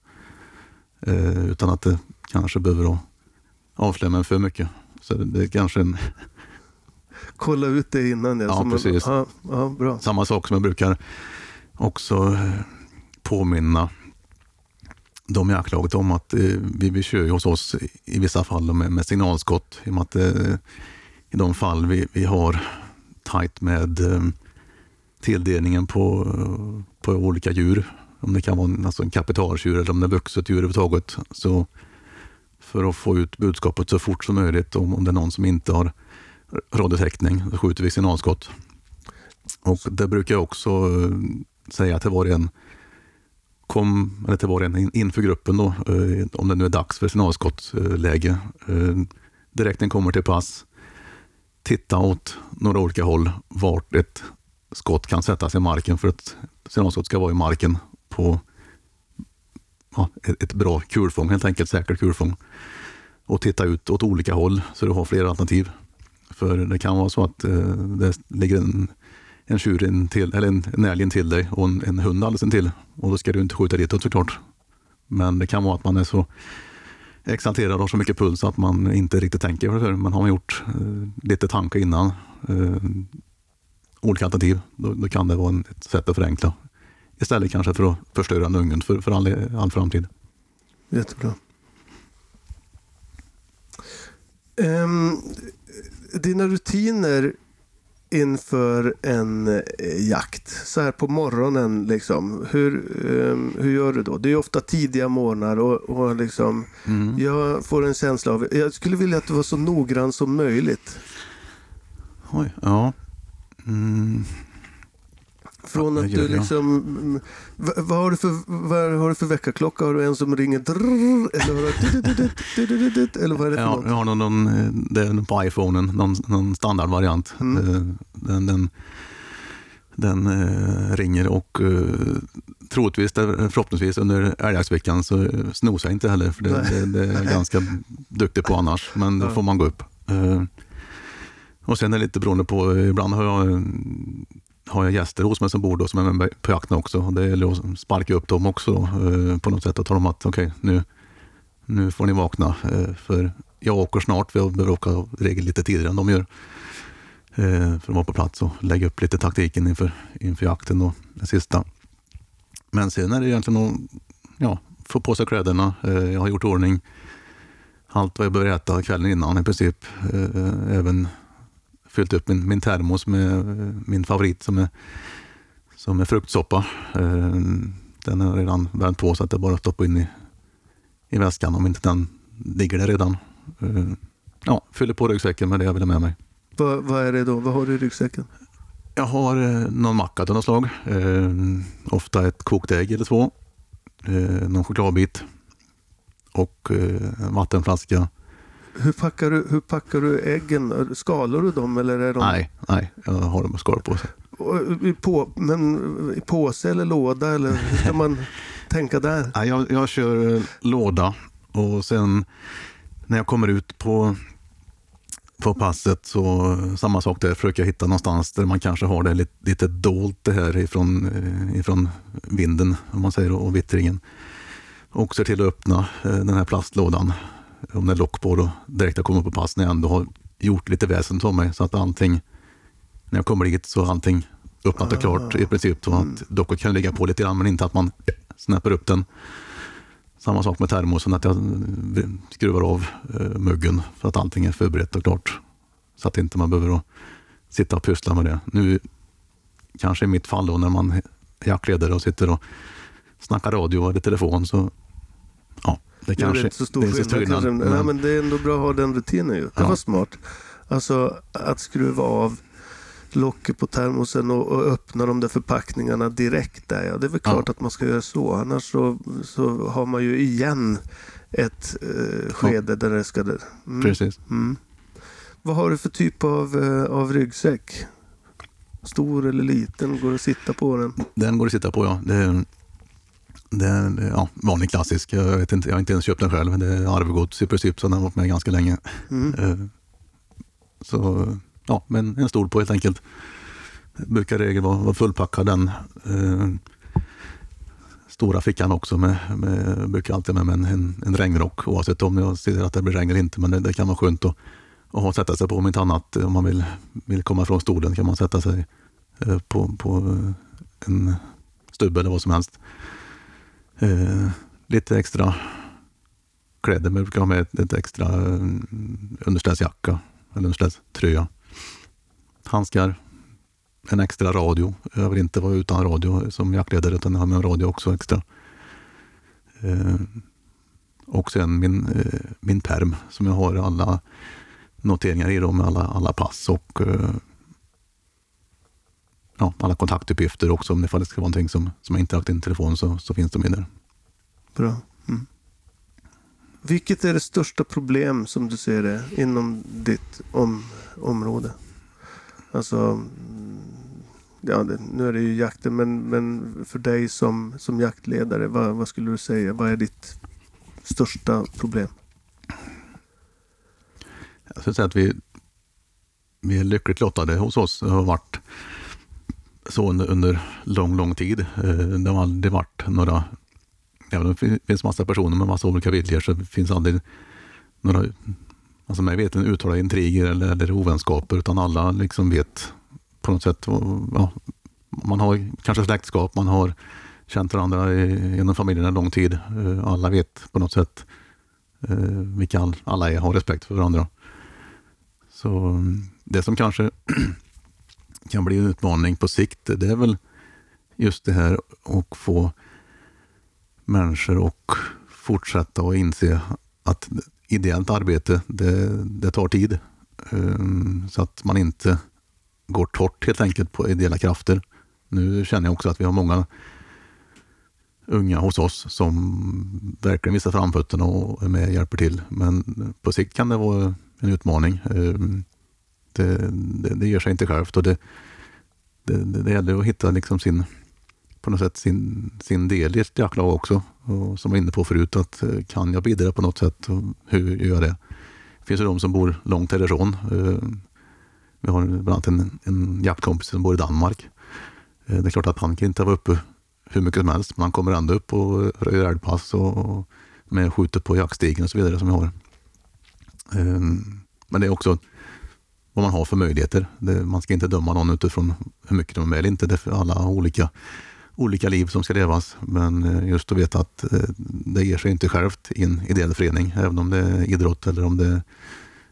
Utan att det kanske behöver avslöja mig för mycket. Så det, är kanske en... Kolla ut det innan. Ja, Som- precis. Ja, ja, bra. Samma sak som jag brukar också eh, påminna de i jaktlaget om att eh, vi, vi kör ju hos oss i, vissa fall med, med signalskott. I, och med att, eh, I de fall vi, vi har tajt med eh, tilldelningen på, på olika djur, om det kan vara en, alltså en kapitaltjur eller om det är vuxet djur överhuvudtaget, så för att få ut budskapet så fort som möjligt om, om det är någon som inte har radiotäckning, så skjuter vi signalskott. Och det brukar jag också eh, säga till var och en, kom, eller till var och en in- inför gruppen då, eh, om det nu är dags för signalskottläge. Eh, direkt när den kommer till pass, titta åt några olika håll vart ett skott kan sättas i marken för att signalskott ska vara i marken på ja, ett, ett bra kulfång, helt enkelt säkert kulfång. Och titta ut åt olika håll så du har flera alternativ. För det kan vara så att eh, det ligger en, en tjur in till, eller en, en älg in till dig och en, en hund alldeles till. Och då ska du inte skjuta ditåt såklart. Men det kan vara att man är så exalterad och har så mycket puls att man inte riktigt tänker på det. Men har man gjort eh, lite tankar innan, eh, olika alternativ, då, då kan det vara en, ett sätt att förenkla. Istället kanske för att förstöra en ungen för, för all, all framtid. Jättebra. Um, dina rutiner inför en eh, jakt, så här på morgonen, liksom, hur, ehm, hur gör du då? Det är ju ofta tidiga morgnar och, och liksom, Mm. jag får en känsla av, jag skulle vilja att du var så noggrann som möjligt. Oj, ja. Mm. Från att du liksom... Vad, har du för, vad har du för väckarklocka? Har du en som ringer drrrr, eller har du eller vad är det för Ja, något? jag har någon, någon, det är på iPhonen, någon, någon standardvariant. Mm. Eh, Den, den, den eh, ringer och eh, troligtvis, förhoppningsvis under älgjaktsveckan så snosar jag inte heller, för det, det, det är jag ganska duktig på annars. Men då Ja. får man gå upp. Eh, och sen är det lite beroende på, ibland har jag, har jag gäster hos mig som bor då, som är med på jakten också. Och Det gäller att sparka upp dem också eh, på något sätt och tala om att okej, nu, nu får ni vakna. eh, För jag åker snart, för jag behöver åka regel lite tidigare än de gör. eh, För att vara på plats och lägga upp lite taktiken inför, inför jakten och den sista. Men sen är det egentligen att ja, få på sig kläderna. Eh, Jag har gjort ordning allt vad jag behöver äta kvällen innan i princip. Eh, eh Även fyllt upp min, min termos med min favorit som är, som är fruktsoppa. Eh, Den jag redan värmt på så att det är bara att stoppa in i, i väskan om inte den ligger där redan. Eh, Ja, fyller på ryggsäcken med det jag vill ha med mig. Vad, vad är det då? Vad har du i ryggsäcken? Jag har eh, någon macka av något slag. Ofta ett kokt ägg eller två. Någon chokladbit. Och en vattenflaska. Hur packar du, hur packar du äggen? Skalar du dem eller är de Nej, nej, jag har dem skal på sig. Och i på, men i påse eller låda? Eller hur ska man tänka där? Nej, jag, jag kör eh, låda och sen när jag kommer ut på, på passet så eh, samma sak där, försöker jag hitta någonstans där man kanske har det lite, lite dolt det här ifrån, eh, ifrån vinden om man säger och vittringen. Och ser till att öppna den här plastlådan om det är lock på då direkt jag kommer på pass när jag ändå har gjort lite väsen av mig så att allting när jag kommer dit så är allting öppnat och klart i princip. Så att dockor kan ligga på lite grann men inte att man snäpper upp den. Samma sak med termosen, att jag skruvar av eh, muggen för att allting är förberett och klart. Så att inte man behöver sitta och pyssla med det. Nu, kanske i mitt fall då, när man är jaktledare och sitter och snackar radio eller telefon så ja, det Det är kanske inte så stor det skillnad. skillnad, kanske. Nej, men det är ändå bra att ha den rutinen ju. Det Ja. var smart. Alltså att skruva av locket på termosen och, och öppna de där förpackningarna direkt där. Ja. Det är väl Ja. klart att man ska göra så. Annars så, så har man ju igen ett eh, skede där det ska... Mm. Precis. Mm. Vad har du för typ av, eh, av ryggsäck? Stor eller liten? Går det att sitta på den? Den går att sitta på, ja. Det är, det är en ja, vanlig klassisk. Jag, vet inte, jag har inte ens köpt den själv. Det är arvegods i princip, så den har varit med ganska länge. Mm. Eh, Så, ja, men en stol på helt enkelt. Brukar i regel vara, vara fullpackad den. Eh, stora fickan också. Med, med, brukar alltid med mig en, en, en regnrock oavsett om jag ser att det blir regn eller inte. Men det, det kan vara skönt att, att sätta sig på om inte annat. Om man vill, vill komma från stolen kan man sätta sig eh, på, på eh, en stubbe eller vad som helst. Eh, lite extra kläder. Man brukar ha med lite extra eh, underställsjacka eller underställströja. Handskar. En extra radio. Jag vill inte vara utan radio som jaktledare utan jag har med en radio också extra. Eh, och sen min, eh, min perm som jag har alla noteringar i då med alla, alla pass och eh, ja, alla kontaktuppgifter också. Om ifall det ska vara någonting som, som inte har in telefon så, så finns de i där. Bra. Mm. Vilket är det största problem som du ser det inom ditt om, område? Alltså, mm, ja, det, nu är det ju jakten, men, men för dig som, som jaktledare, vad, vad skulle du säga? Vad är ditt största problem? Jag skulle säga att vi, vi är lyckligt lottade hos oss. Det har varit så under, under lång, lång tid. Eh, det har aldrig varit några... Även om det finns massa personer med massa olika viljor så finns aldrig några, alltså mig vet uttalade intriger eller, eller ovänskaper utan alla liksom vet på något sätt, ja, man har kanske släktskap, man har känt varandra genom familjen en lång tid. Eh, alla vet på något sätt eh, vilka alla är, har respekt för varandra. Så det som kanske kan bli en utmaning på sikt, det är väl just det här att få människor att fortsätta och inse att ideellt arbete, det, det tar tid. Ehm, så att man inte går torrt helt enkelt på ideella krafter. Nu känner jag också att vi har många unga hos oss som verkligen visar framfötterna och är med och hjälper till. Men på sikt kan det vara en utmaning. Ehm, det, eh, det, det gör sig inte självt och det, det, det, det gäller att hitta liksom sin, på något sätt sin, sin del i ett jaktlag också. Och som jag var inne på förut, att eh, kan jag bidra på något sätt, och hur gör jag det? Det finns ju de som bor långt härifrån. Eh, vi har bland annat en, en jaktkompis som bor i Danmark. Det är klart att han kan inte vara uppe hur mycket som helst, men han kommer ändå upp och röjer älgpass och, och med skjuter på jaktstigen och så vidare som vi har. Ehm, men det är också vad man har för möjligheter. Det, man ska inte döma någon utifrån hur mycket de är eller inte. Det är för alla har olika, olika liv som ska levas. Men eh, just att veta att eh, det ger sig inte självt i en ideell förening. Även om det är idrott eller om det är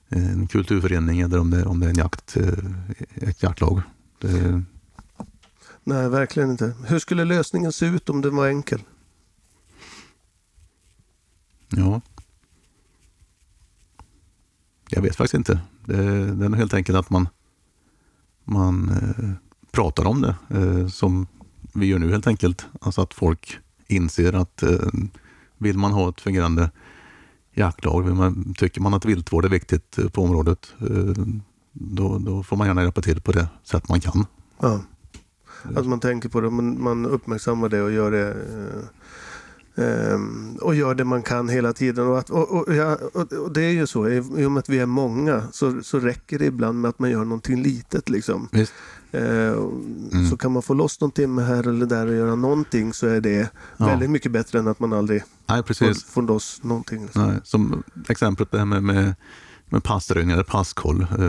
en kulturförening eller om det, om det är en jakt, eh, ett jaktlag. Det, Nej, verkligen inte. Hur skulle lösningen se ut om den var enkel? ja. Jag vet faktiskt inte. Det, det är helt enkelt att man, man eh, pratar om det eh, som vi gör nu helt enkelt. Alltså att folk inser att eh, vill man ha ett fungerande jaktlag, vill man, tycker man att viltvård är viktigt eh, på området, eh, då, då får man gärna hjälpa till på det sätt man kan. Ja. Att man tänker på det, man, man uppmärksammar det och gör det eh, eh, ehm, och gör det man kan hela tiden. Och, att, och, och, ja, och, det är ju så, i och med att vi är många så, så räcker det ibland med att man gör någonting litet. Liksom. Eh, och Så kan man få loss någon timme här eller där och göra någonting så är det Ja. väldigt mycket bättre än att man aldrig Nej, får, precis. får loss någonting. Liksom. Nej, som exemplet det här med, med, med passröjning eller passkoll. Eh,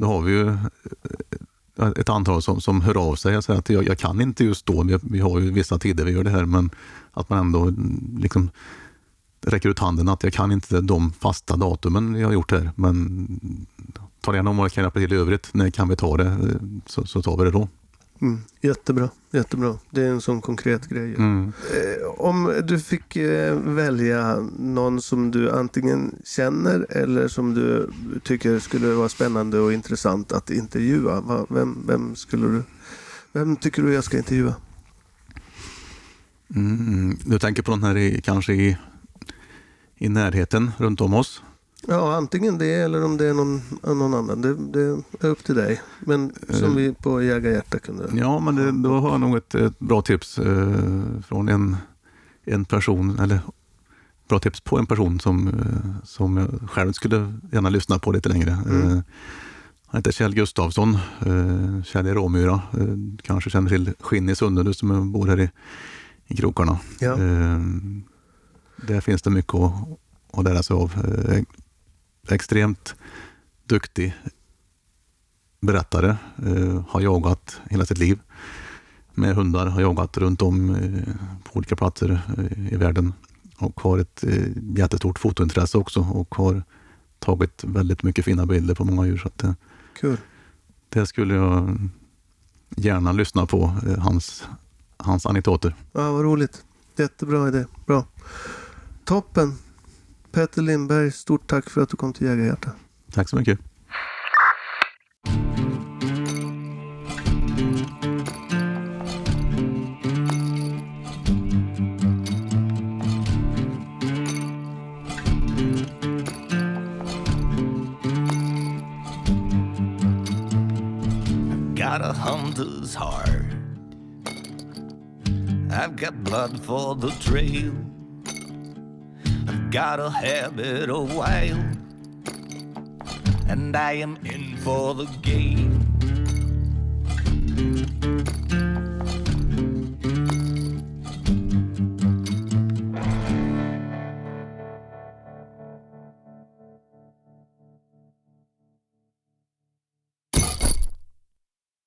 då har vi ju ett antal som, som hör av sig och säger att jag, jag kan inte just då, vi, vi har ju vissa tider vi gör det här, men att man ändå liksom räcker ut handen att jag kan inte de fasta datumen jag har gjort här, men ta gärna om vad jag kan hjälpa till i övrigt. När kan vi ta det? Så, så tar vi det då. Mm. Jättebra, jättebra. Det är en sån konkret grej. Mm. Eh, Om du fick eh, välja någon som du antingen känner eller som du tycker skulle vara spännande och intressant att intervjua. Vem, vem skulle du... Vem tycker du jag ska intervjua? Mm. Du tänker på den här i, kanske i, i närheten runt om oss? Ja, antingen det eller om det är någon, någon annan. Det, det är upp till dig. Men som Eh. vi på Jägarhjärta kunde. Ja, men det, då har jag nog ett, ett bra tips eh, från en, en person, eller bra tips på en person som, eh, som jag själv skulle gärna lyssna på lite längre. Mm. Eh, han heter Kjell Gustafsson, eh, Kjell i Råmyra. Eh, kanske känner till Skinn i Sunne, du som bor här i, i krokarna. Ja. Där finns det mycket att, att lära sig av. Extremt duktig berättare, eh, har jagat hela sitt liv med hundar, har jagat runt om eh, på olika platser eh, i världen och har ett eh, jättestort fotointresse också och har tagit väldigt mycket fina bilder på många djur. Så att, eh, Kul. det skulle jag gärna lyssna på, eh, hans, hans anekdoter. Ja, vad roligt. Jättebra idé. Bra. Toppen. Peter Lindberg, stort tack för att du kom till Jägarhjärta. Tack så mycket. got a hunter's heart. I've got blood for the trail. got a habit of wild, and I am in for the game.